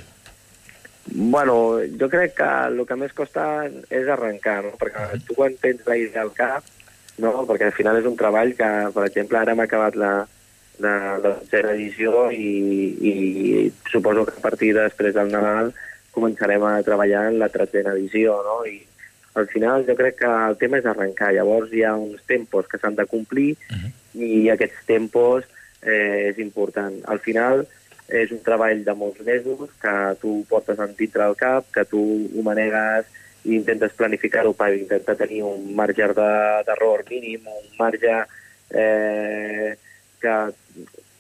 Bueno, jo crec que el que més costa és arrencar, no? perquè tu quan tens la idea al cap, no? perquè al final és un treball que, per exemple, ara hem acabat la, la, la tercera edició i, i suposo que a partir després del Nadal començarem a treballar en la tretzena edició, no? I al final jo crec que el tema és arrencar, llavors hi ha uns tempos que s'han de complir uh -huh. i aquests tempos eh, és important. Al final és un treball de molts mesos que tu portes en dintre del cap, que tu ho manegues i intentes planificar-ho per intentar tenir un marge de- d'error mínim, un marge eh, que,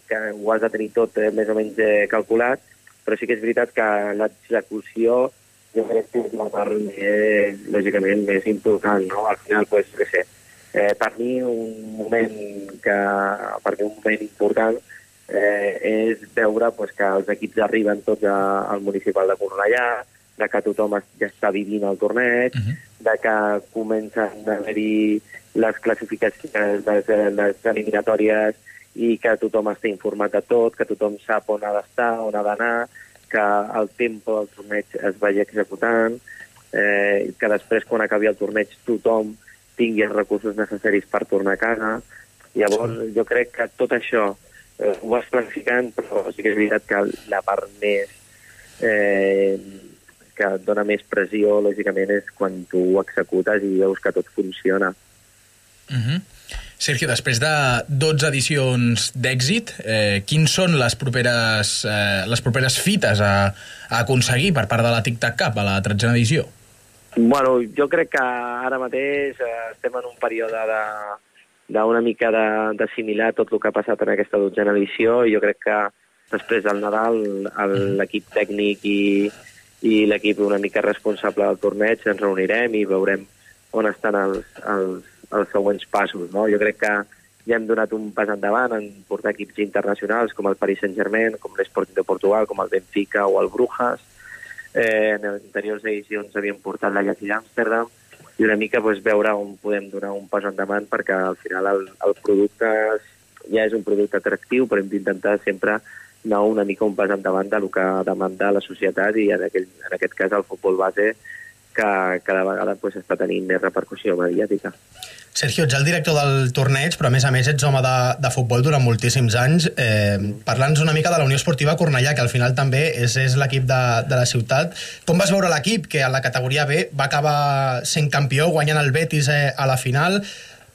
que ho has de tenir tot eh, més o menys eh, calculat, però sí que és veritat que l'execució jo crec que és la part, eh, lògicament, més important, no? Al final, pues, què sé, eh, per mi un moment que, per mi un moment important eh, és veure pues, que els equips arriben tots a, al municipal de Cornellà, de que tothom ja està vivint el torneig, uh -huh. de que comencen a haver-hi les classificacions, les, les eliminatòries i que tothom està informat de tot, que tothom sap on ha d'estar, on ha d'anar, que el tempo del torneig es vagi executant, eh, que després, quan acabi el torneig, tothom tingui els recursos necessaris per tornar a casa. Llavors, sí. jo crec que tot això eh, ho vas planificant, però sí que és veritat que la part més eh, que et dona més pressió, lògicament, és quan tu ho executes i veus que tot funciona. Uh -huh. Sergio, després de 12 edicions d'èxit, eh, quins són les properes, eh, les properes fites a, a aconseguir per part de la Tic Tac Cup a la tretzena edició? Bueno, jo crec que ara mateix eh, estem en un període de d'una mica d'assimilar tot el que ha passat en aquesta dotzena edició i jo crec que després del Nadal l'equip tècnic i, i l'equip una mica responsable del torneig ens reunirem i veurem on estan els, els, els següents passos. No? Jo crec que ja hem donat un pas endavant en portar equips internacionals com el Paris Saint-Germain, com l'Sporting de Portugal, com el Benfica o el Brujas. Eh, en anteriors edicions havíem portat l'Ajax i l'Amsterdam i una mica pues, veure on podem donar un pas endavant perquè al final el, el producte ja és un producte atractiu, però hem d'intentar sempre anar una mica un pas endavant del que demanda la societat i en, aquell, en aquest cas el futbol base que cada vegada pues, està tenint més repercussió mediàtica. Sergio, ets el director del torneig, però a més a més ets home de, de futbol durant moltíssims anys. Eh, Parla'ns una mica de la Unió Esportiva Cornellà, que al final també és, és l'equip de, de la ciutat. Com vas veure l'equip, que a la categoria B va acabar sent campió, guanyant el Betis eh, a la final?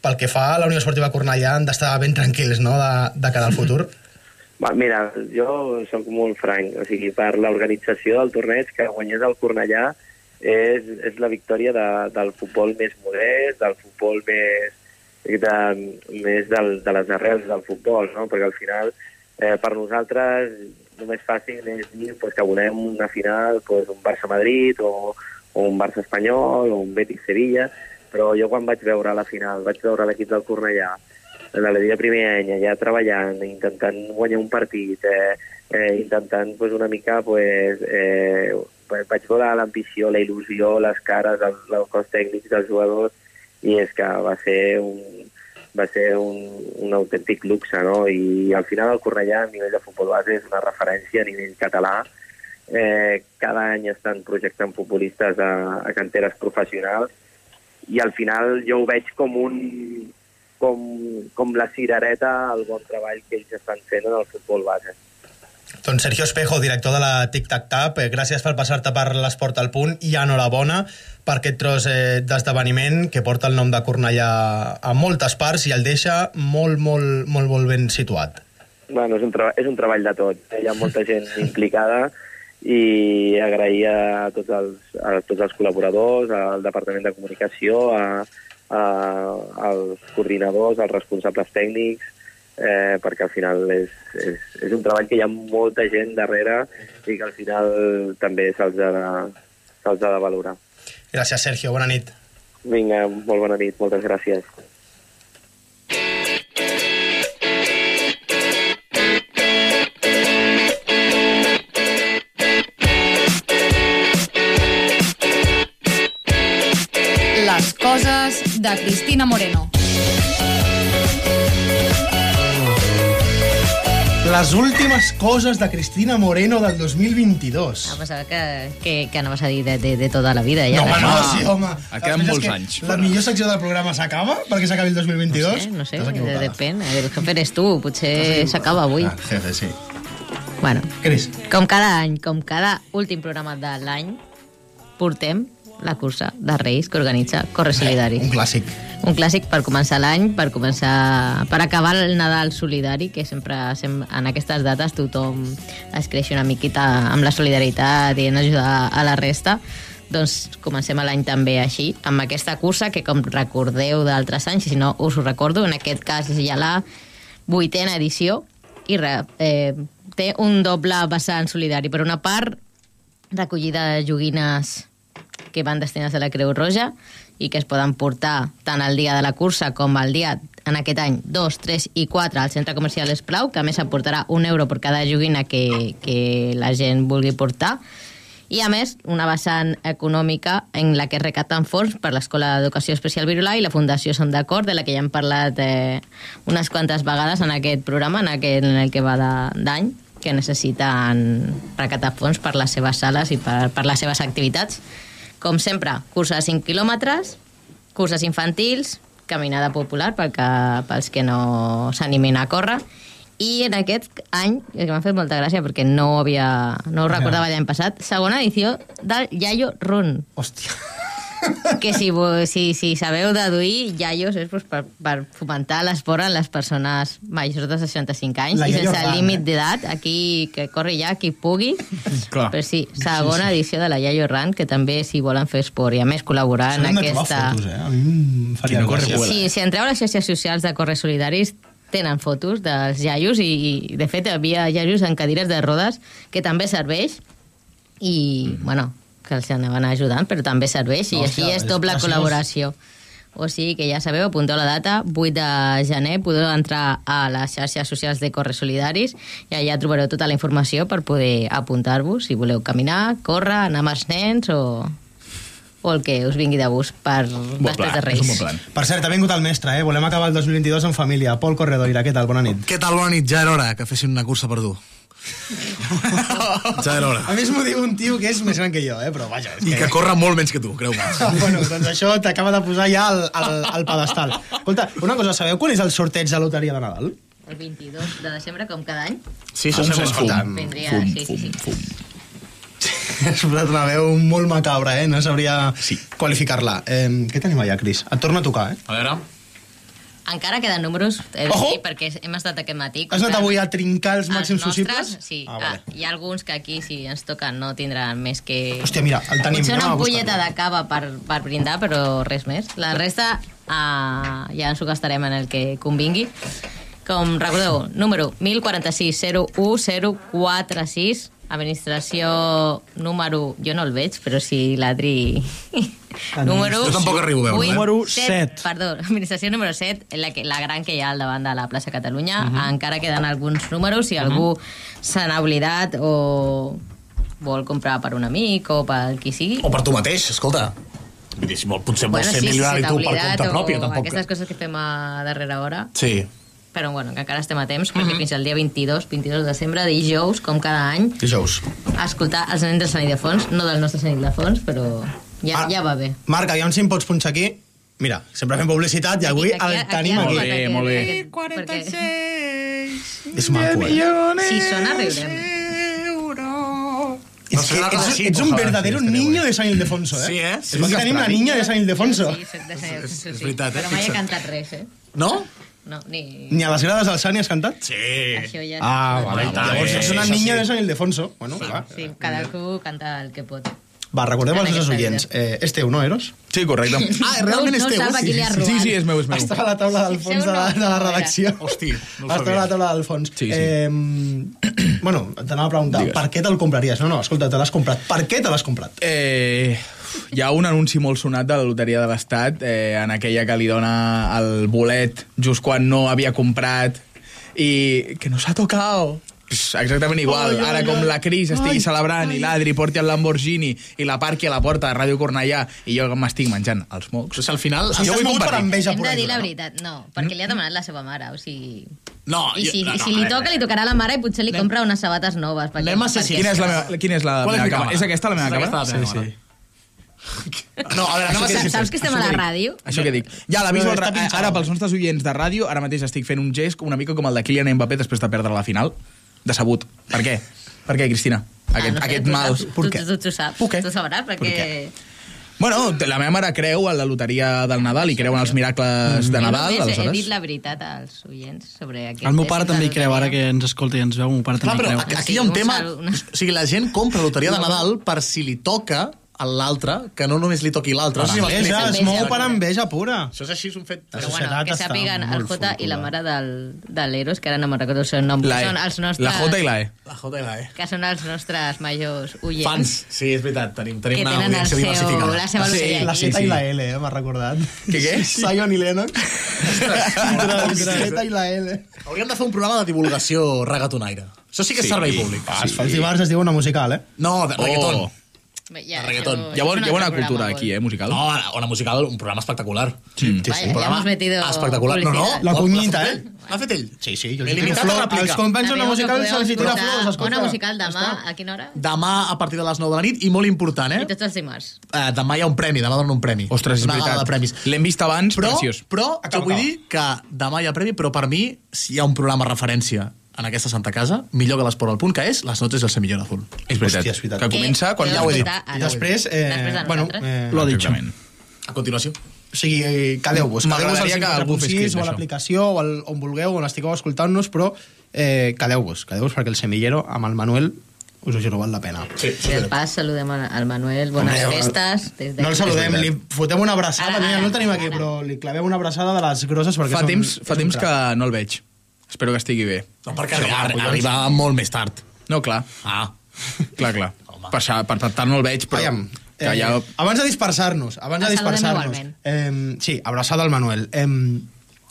Pel que fa a la Unió Esportiva Cornellà, han d'estar ben tranquils no? de, de cara al futur. *laughs* Va, mira, jo sóc molt franc, o sigui, per l'organització del torneig, que guanyés el Cornellà, és, és la victòria de, del futbol més modest, del futbol més, de, més del, de les arrels del futbol, no? perquè al final eh, per nosaltres només fàcil és dir pues, que volem una final pues, un Barça-Madrid o, o un Barça-Espanyol o un Betis-Sevilla, però jo quan vaig veure la final, vaig veure l'equip del Cornellà, de la primer any, ja treballant, intentant guanyar un partit, eh, eh, intentant pues, una mica pues, eh, vaig veure l'ambició, la il·lusió, les cares, el, el cos tècnic dels jugadors, i és que va ser un, va ser un, un autèntic luxe, no? I al final el Cornellà a nivell de futbol base és una referència a nivell català. Eh, cada any estan projectant futbolistes a, a canteres professionals i al final jo ho veig com un com, com la cirereta al bon treball que ells estan fent en el futbol base. Doncs Sergio Espejo, director de la Tic Tac Tap, eh, gràcies per passar-te per l'Esport al Punt i enhorabona per aquest tros eh, d'esdeveniment que porta el nom de Cornellà a moltes parts i el deixa molt, molt, molt, molt ben situat. Bueno, és un, és un treball de tot. Hi ha molta gent *laughs* implicada i agrair a tots els, a tots els col·laboradors, al Departament de Comunicació, a, a, als coordinadors, als responsables tècnics, eh, perquè al final és, és, és un treball que hi ha molta gent darrere i que al final també se'ls ha, de, se ha de valorar. Gràcies, Sergio. Bona nit. Vinga, molt bona nit. Moltes gràcies. De Cristina Moreno. Les últimes coses de Cristina Moreno del 2022. Ah, pensava que, que, que anaves a dir de, de, de tota la vida. Ja. No, home, no, sí, home. Ah, queden molts anys. La millor secció del programa s'acaba perquè s'acabi el 2022? No sé, no sé, de, depèn. El jefe eres tu, potser s'acaba avui. Ah, jefe, sí. Bueno, Cris. com cada any, com cada últim programa de l'any, portem la cursa de Reis que organitza Corre Solidari. Un clàssic. Un clàssic per començar l'any, per començar per acabar el Nadal solidari, que sempre, sempre en aquestes dates tothom es creix una miqueta amb la solidaritat i en ajudar a la resta. Doncs comencem l'any també així, amb aquesta cursa que, com recordeu d'altres anys, si no us ho recordo, en aquest cas és ja la vuitena edició i re, eh, té un doble vessant solidari. Per una part, recollida de joguines que van destinats a la Creu Roja i que es poden portar tant el dia de la cursa com el dia, en aquest any, 2, 3 i 4 al centre comercial Esplau, que a més aportarà un euro per cada joguina que, que la gent vulgui portar. I, a més, una vessant econòmica en la que es recapten fons per l'Escola d'Educació Especial Virulà i la Fundació Som d'Acord, de la que ja hem parlat eh, unes quantes vegades en aquest programa, en, aquest, en el que va d'any, que necessiten recaptar fons per les seves sales i per, per les seves activitats. Com sempre, cursa de 5 quilòmetres, curses infantils, caminada popular pel que, pels que no s'animin a córrer, i en aquest any, que m'ha fet molta gràcia perquè no havia, no ho recordava l'any passat, segona edició del Yayo Run. Hòstia. Que si, si, si sabeu deduir, Yayos és pues, per, per fomentar l'esport en les persones majors de 65 anys La i sense límit eh? d'edat, aquí que corri ja qui pugui. Clar. Però sí, segona edició de la Yayo Run, que també si volen fer esport i a més col·laborar en aquesta... fotos, eh? A mi em faria gràcia. Sí, si entreu a les xarxes socials de Corres Solidaris tenen fotos dels iaios i, i de fet hi havia iaios en cadires de rodes que també serveix i, bueno, que els anaven ajudant, però també serveix i Hòstia, així és és doble preciós. col·laboració. O sigui que ja sabeu, apunteu la data, 8 de gener, podeu entrar a les xarxes socials de Corres Solidaris i allà trobareu tota la informació per poder apuntar-vos si voleu caminar, córrer, anar amb els nens o, o el que us vingui de gust per després de Reis. Per cert, ha vingut el mestre, eh? Volem acabar el 2022 en família. Pol Corredoira, què tal? Bona nit. Què tal, bona nit? Ja era hora que fessin una cursa per tu. Ja era hora. A més m'ho diu un tio que és més gran que jo, eh? Però vaja, és I que corre molt menys que tu, creu-me. *laughs* bueno, doncs això t'acaba de posar ja al, al, al pedestal. Escolta, una cosa, sabeu quan és el sorteig de loteria de Nadal? El 22 de desembre, com cada any. Sí, això segur. Escolta, Vindria, sí, sí, sí. Has posat una veu molt macabra, eh? No sabria sí. qualificar-la. Eh, què tenim allà, Cris? Et torna a tocar, eh? A veure... Encara queden números, he de dir, perquè hem estat aquest matí. Has anat avui a trincar els màxims possibles? Sí, Ah, ah, vale. hi ha alguns que aquí, si ens toquen, no tindran més que... Hòstia, mira, el tenim. Potser una ampolleta de cava per, per brindar, però res més. La resta uh, ja ens ho gastarem en el que convingui. Com recordeu, número 1046-01046, administració número... Jo no el veig, però si l'Adri... número... Jo tampoc arribo a veure, eh? Número set. Perdó, administració número 7, la, que, la gran que hi ha al davant de la plaça Catalunya. Mhm. Encara queden alguns números, si algú se n'ha oblidat o vol comprar per un amic o per qui sigui. O per tu mateix, escolta. Vull dir, si vol, potser vols ser sí, milionari si tu per compte pròpia, o tampoc. Aquestes coses que fem a darrera hora. Sí. Però bueno, que encara estem a temps, perquè fins al dia 22, 22 de desembre, dijous, com cada any, Dijous. a escoltar els nens del Sant Ildefons, no del nostre Sant Ildefons, però ja, ja va bé. Marc, aviam si em pots punxar aquí. Mira, sempre fem publicitat i avui el tenim aquí. Molt bé, molt bé. És maco, eh? Si sona, riurem. És que ets, ets un verdadero niño de San Ildefonso, eh? Sí, eh? És que tenim la niña de San Ildefonso. Sí, soc de Sant Ildefons, sí. veritat, eh? Però mai he cantat res, eh? No? No, ni... Ni a les grades del Sani has cantat? Sí. Això ja... Ah, vale. Home, Llavors eh, ets una niña sí. de San Ildefonso. Bueno, va. Sí, cadascú canta el que pot. Va, recordem En als nostres oients. Eh, és teu, no, Eros? Sí, correcte. *laughs* Ah, realment és No teu? sap qui li ha robat. Sí, sí, és meu, és meu. Estava a la taula del fons de la, de la redacció. Hosti, no ho Estava a la taula del fons. Sí, sí. Eh, *clears throat* bueno, t'anava a preguntar, Digues. per què te'l compraries? No, no, escolta, te l'has comprat. Per què te l'has comprat? Eh, hi ha un anunci molt sonat de la Loteria de l'Estat, eh, en aquella que li dona el bolet just quan no havia comprat i que no s'ha tocat. Exactament igual. Ai, ai, Ara com ai. la Cris estigui Ai, celebrant i l'Adri porti el Lamborghini i la parqui a la porta de Ràdio Cornellà i jo m'estic menjant els mocs. Però si al final... O sigui, jo vull molt per compartir. enveja Hem de dir la no? veritat, no, perquè li ha demanat la seva mare, o sigui... No, I si, jo- no, i no, si li a veure, toca, li tocarà a la mare i potser li compra unes sabates noves. Perquè, Anem a ser Quina és la meva, quina és la meva càmera? És aquesta la meva És aquesta càmera? La. *laughs* No, a veure, anem a ser... Saps, saps que estem a la ràdio? Això que dic. Ja l'aviso, No, pinxat. ara pels nostres oients de ràdio, ara mateix estic fent un gest una mica com el de Kylian Mbappé després de perdre la final. Decebut. Per què? Per què, Cristina? Aquest, Ah, no sé, aquest tu mal... saps, Tu, tu, tu, saps, Per què? tu sabràs, perquè... Bueno, la meva mare creu en la loteria del Nadal i creu en els miracles de Jo Nadal, he aleshores. dit la veritat als oients sobre aquest... El meu pare també hi creu, ara que ens escolta i ens veu, el meu pare Clar, també hi però creu. aquí hi ha un tema... O sigui, la gent compra loteria de Nadal per si li toca a l'altre, que no només li toqui l'altre. M'explico. Enveja, es mou per enveja pura. Això és així, és un fet... La Però bueno, que sàpiguen el Jota i la mare del, de l'Eros, que ara no me'n recordo el seu nom, La que E. són els nostres... La J i la E. La J i la E. Que són els nostres majors oients. Fans. Sí, és veritat, tenim, Que tenim una audiència seu, diversificada. la seva Sí, La. Z sí. i la L, eh, m'ha recordat. Què, què? *laughs* Zion i Lennox. La Z i la L. Hauríem de fer un programa de divulgació regatonaire. Això sí que és Sí. servei públic. Ah, els dimarts es diu una musical, eh? No, de reggaeton. Oh. Ja, reggaeton. Hi ha, hi ha bona cultura aquí, eh, musical. No, Ona Musical, un programa espectacular. Sí, Vaya, ya hemos metido espectacular. No, no. La cunyita, eh? L'ha fet ell. Sí, sí, jo He limitat la réplica. els companys d'una musical se'ls hi tira flors, escolta. Ona musical demà, a quina hora? Demà a partir de les 9 de la nit i molt important, eh? I tots els dimarts. Uh, demà hi ha un premi, demà donen un premi. Ostres, és Una veritat. de premis. L'hem vist abans, Però, preciós. però jo vull dir que demà hi ha premi, però per mi, si hi ha un programa referència en aquesta Santa Casa, millor que l'Esport al punt, que és Les noches del semillón azul. És veritat. Hòstia, és veritat. Que comença quan... Que Ja ho he dit. I ara. després, eh, Després de bueno, eh, Lo ha dicho. Exactament. A continuació. O sigui, eh, quedeu-vos. Quedeu-vos al M'agradaria que algú fes 54.6 clip o a l'aplicació o al, on vulgueu, on estigueu escoltant-nos, però eh, quedeu-vos, quedeu-vos perquè el semillero amb el Manuel us ho juro, val la pena. Sí, I al pas saludem al Manuel, bones Hombre, festes. Des No el saludem, li fotem una abraçada, Ara, mira, ara, no el tenim aquí, ara. però li clavem una abraçada de les grosses perquè Fa és un- temps, fa temps que no el veig. Espero que estigui bé. No, perquè Sí, arriba, collons. arriba molt més tard. No, clar. Ah. *laughs* Clar, clar. Per, això- per, per tant no el veig, però... Aviam, que eh, ja... Abans de dispersar-nos, abans de dispersar-nos... Eh, sí, abraçada al Manuel. Eh,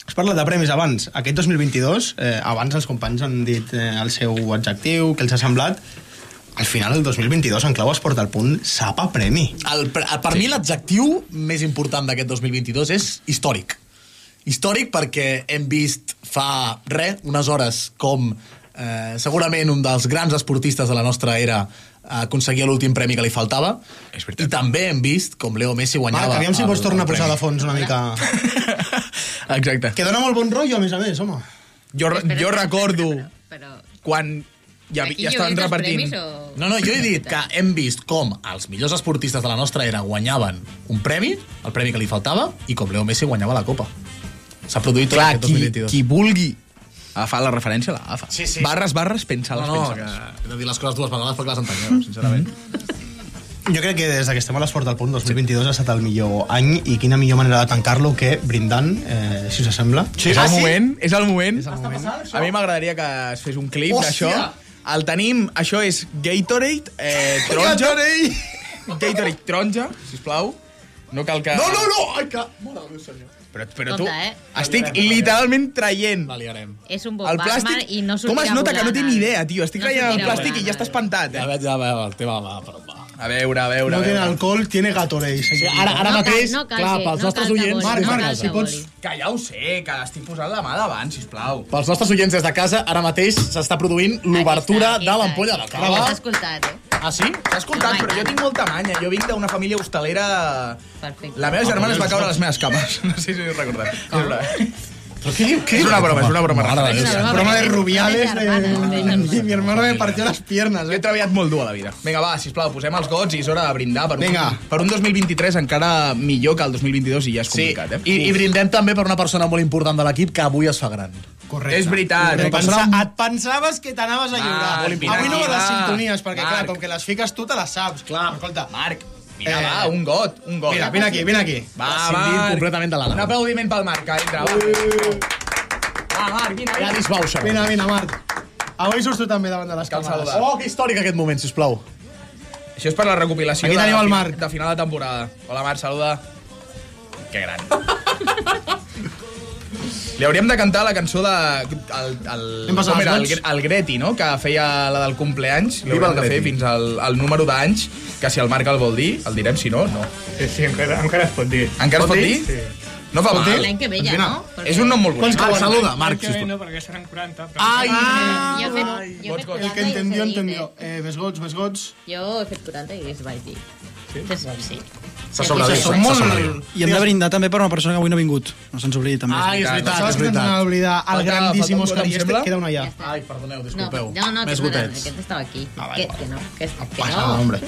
has parlat de premis abans. Aquest 2022, eh, abans els companys han dit eh, el seu adjectiu, que els ha semblat. Al final, el 2022, en clau Esport al punt, sap a premi. El, per mi l'adjectiu més important d'aquest 2022 és històric. Històric perquè hem vist fa res, unes hores, com eh, segurament un dels grans esportistes de la nostra era aconseguia l'últim premi que li faltava És veritat. i també hem vist com Leo Messi guanyava Marc, aviam si pots tornar a posar de fons una mica... *laughs* Exacte. Que dona molt bon rotllo, a més a més, home. Jo, Espera, jo espera, recordo Però... quan ja, Aquí ja estaven repartint... premis o- No, no, jo he dit que hem vist com els millors esportistes de la nostra era guanyaven un premi, el premi que li faltava, i com Leo Messi guanyava la Copa. S'ha produït tot Clar, aquest qui, 2022. qui vulgui agafar la referència, l'agafa. Sí, sí. Barres, barres, pensa les No, no, que he de dir les coses dues vegades perquè les entengueu, sincerament. Jo crec que des que estem a l'Esport al punt 2022 ha estat el millor any i quina millor manera de tancar-lo que brindant, eh, si us sembla. Sí, és el moment, és el moment. el moment. A mi m'agradaria que es fes un clip d'això. El tenim, això és Gatorade, eh, taronja. Gatorade! Gatorade taronja, sisplau. No cal que... No, no, no! Ai, que... Mare de Déu, senyor. Però, però tu... Compte, eh? Estic literalment traient La liarem. És un bon el Batman plàstic... i no sortirà Com es nota que no té volant ni idea, tio? Estic no traient el plàstic i volant ja està espantat, Ja eh? veig, ja veig, el tema va, però va. A veure, a veure, No a tiene alcohol, tiene Gatorade. Sí, ara, ara No cal- mateix, no cal clar, que- pels no nostres cal oients... Marc, no Marc, cal si pots-. Que ja ho sé, que estic posant la mà davant, sisplau. Pels nostres oients des de casa, ara mateix s'està produint l'obertura de l'ampolla de aquí cava. S'ha escoltat, eh? Ah, sí? S'ha escoltat, però jo tinc molta manya. Jo vinc d'una família hostalera... Perfecte. La meva germana es va caure a les meves cames. *laughs* No sé si us recordeu. Una- Però què diu? Què És una broma, és una broma. Mare de Déu, És una broma. Broma de Rubiales. De. Y mi hermano me partió las piernas. Jo he Eh? treballat molt dur a la vida. Vinga, va, sisplau, posem els gots i és hora de brindar per un, Vinga. per un 2023 encara millor que el 2022 i ja és Sí, complicat, eh? i, i brindem també per una persona molt important de l'equip que avui es fa gran. Correcte. És veritat. Et, pensa, et pensaves que t'anaves a lliurar. Va, Avui no va de sintonies, perquè clar, Marc. com que les fiques tu te les saps. Clar. Escolta, Marc, mira, Eh, va, un got, un got. mira, vine aquí, vine aquí. Va, Marc. completament de l'Anna. Un aplaudiment pel Marc, que entra. Va, va Marc, vine, Ja vine. disbauxa. Vine, vine, Marc. Avui surts tu també davant de les càmeres. Oh, que històric aquest moment, sisplau. Això és per la recopilació Aquí de, teniu el fi- Marc. de final de temporada. Hola, Marc, saluda. Que gran. *laughs* Li hauríem de cantar la cançó de... El, el, com era? El, el Greti, no?, que feia la del compleanys. Li hauríem de fer fins al, al número d'anys, que si el Marc el vol dir, el direm, si no, no. Sí, sí, encara, encara es pot dir. Encara es pot dir? Sí. No fa mal. L'any que ve ja, no? Perquè- És un nom molt bonic. Marc, saluda, Marc, L'any que ve sisplau. no, perquè seran 40. Però... Ai! Jo he fet, jo he fet Vots, vots. 40 El que entendió, dit, entendió. Eh, més gots, més gots. eh? Jo he fet 40 i us vaig dir. Sí? Sí. S'ha sobreviscut. Som s'ha molt... I hem de brindar també per una persona que avui no ha vingut. No se'ns oblidi, també. Ai, és veritat, Saps és que veritat. van oblidar el grandíssim falta un Òscar got, em i este sembla? queda una ja. Ai, perdoneu, No, disculpeu. no, no, Més que, no, gotets. aquest estava aquí. Ah, que, que no, que, que Passa, no. hombre.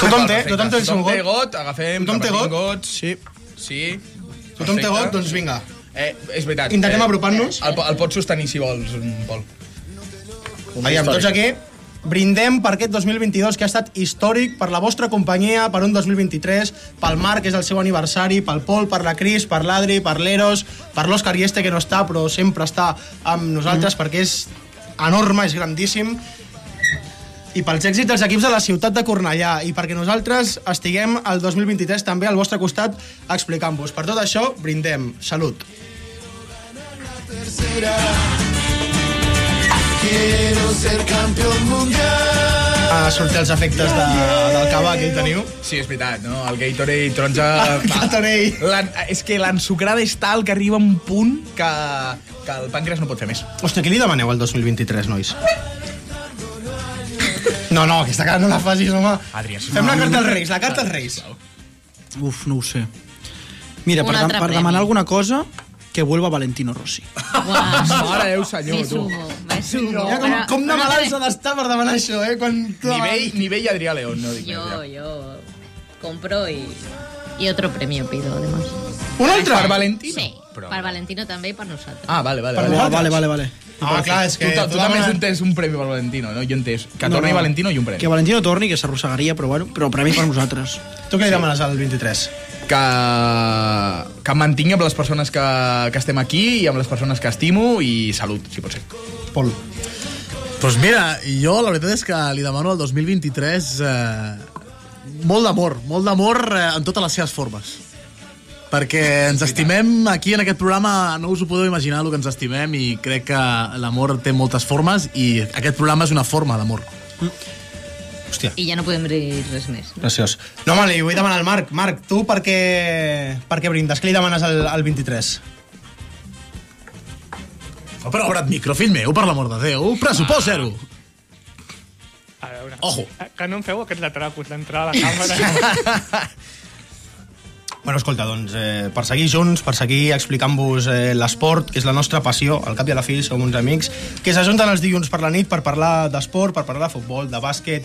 Tothom té, tothom té el seu Tothom té got. got, agafem, Tothom té got? Sí. Sí. Tothom té got, doncs vinga. Eh, és veritat. Intentem eh, apropar-nos. El, po- el pots sostenir si vols, Pol. Aviam, tots aquí brindem per aquest 2022 que ha estat històric per la vostra companyia, per un 2023, pel Marc, que és el seu aniversari, pel Pol, per la Cris, per l'Adri, per l'Eros, per l'Òscar Ieste, que no està, però sempre està amb nosaltres, perquè és enorme, és grandíssim, i pels èxits dels equips de la ciutat de Cornellà, i perquè nosaltres estiguem el 2023 també al vostre costat explicant-vos. Per tot això, brindem. Salut. Quiero ser campeón mundial. Uh, sortir els efectes de, del cava que hi teniu. Sí, és veritat, no? El Gatorade taronja... Ah, Gatorade. L'en- És que l'ensucrada és tal que arriba a un punt que, que el pàncreas no pot fer més. Hòstia, què li demaneu al 2023, nois? No, no, aquesta cara no la facis, home. Adrià, si Fem no- la carta als Reis, la carta als Reis. Uf, no ho sé. Mira, Un per, per demanar alguna cosa, que vuelva Valentino Rossi. Mare Déu, senyor, Me tu. sumo, me sumo. Mira com, Però- com de però- malalt s'ha d'estar per demanar això, eh? Quan Nivell, nivell Adrià León, no dic Yo, més. yo compro y, y otro premio pido, además. Un altre? Per Valentino? Sí, Però- per Valentino també i per nosaltres. Ah, vale, vale. Per vale. vale, vale, vale. Ah, clar, és que... tu, tu també has entès un premi per Valentino, no? Jo he entès. Que No, torni no. Valentino i un premi. Que Valentino torni, que s'arrossegaria, però bueno, però premi per nosaltres. Tu què li demanes al 23? que, que em mantingui amb les persones que, que estem aquí i amb les persones que estimo i salut, si pot ser. Pol. Doncs mira, jo la veritat és que li demano al 2023 eh, molt d'amor, molt d'amor eh, en totes les seves formes. Perquè ens estimem aquí en aquest programa, no us ho podeu imaginar el que ens estimem i crec que l'amor té moltes formes i aquest programa és una forma d'amor. Hòstia. I ja no podem dir res més. Graciós. No, home, li vull demanar al Marc. Marc, tu per què, per què brindes? Què li demanes al, al 23? Oh, però obre't micro, fill meu, per l'amor de Déu. Pressupost zero. A veure, Ojo. que no em feu aquests atracos d'entrar a la càmera. *laughs* Bueno, escolta, doncs, eh, per seguir junts, per seguir explicant-vos eh, l'esport, que és la nostra passió, al cap i a la fi som uns amics, que s'ajunten els dilluns per la nit per parlar d'esport, per parlar de futbol, de bàsquet,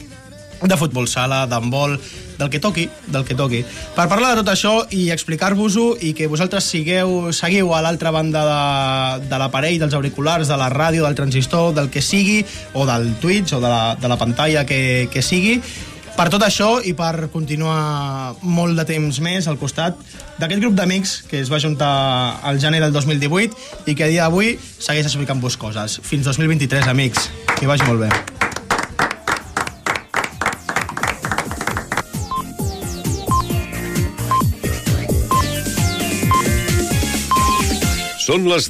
de futbol sala, d'handbol, del que toqui, del que toqui. Per parlar de tot això i explicar-vos-ho i que vosaltres sigueu, seguiu a l'altra banda de, de l'aparell, dels auriculars, de la ràdio, del transistor, del que sigui, o del Twitch, o de la, de la pantalla que, que sigui, per tot això i per continuar molt de temps més al costat d'aquest grup d'amics que es va juntar al gener del 2018 i que a dia d'avui segueix explicant-vos coses. Fins 2023, amics. Que vagi molt bé. Són les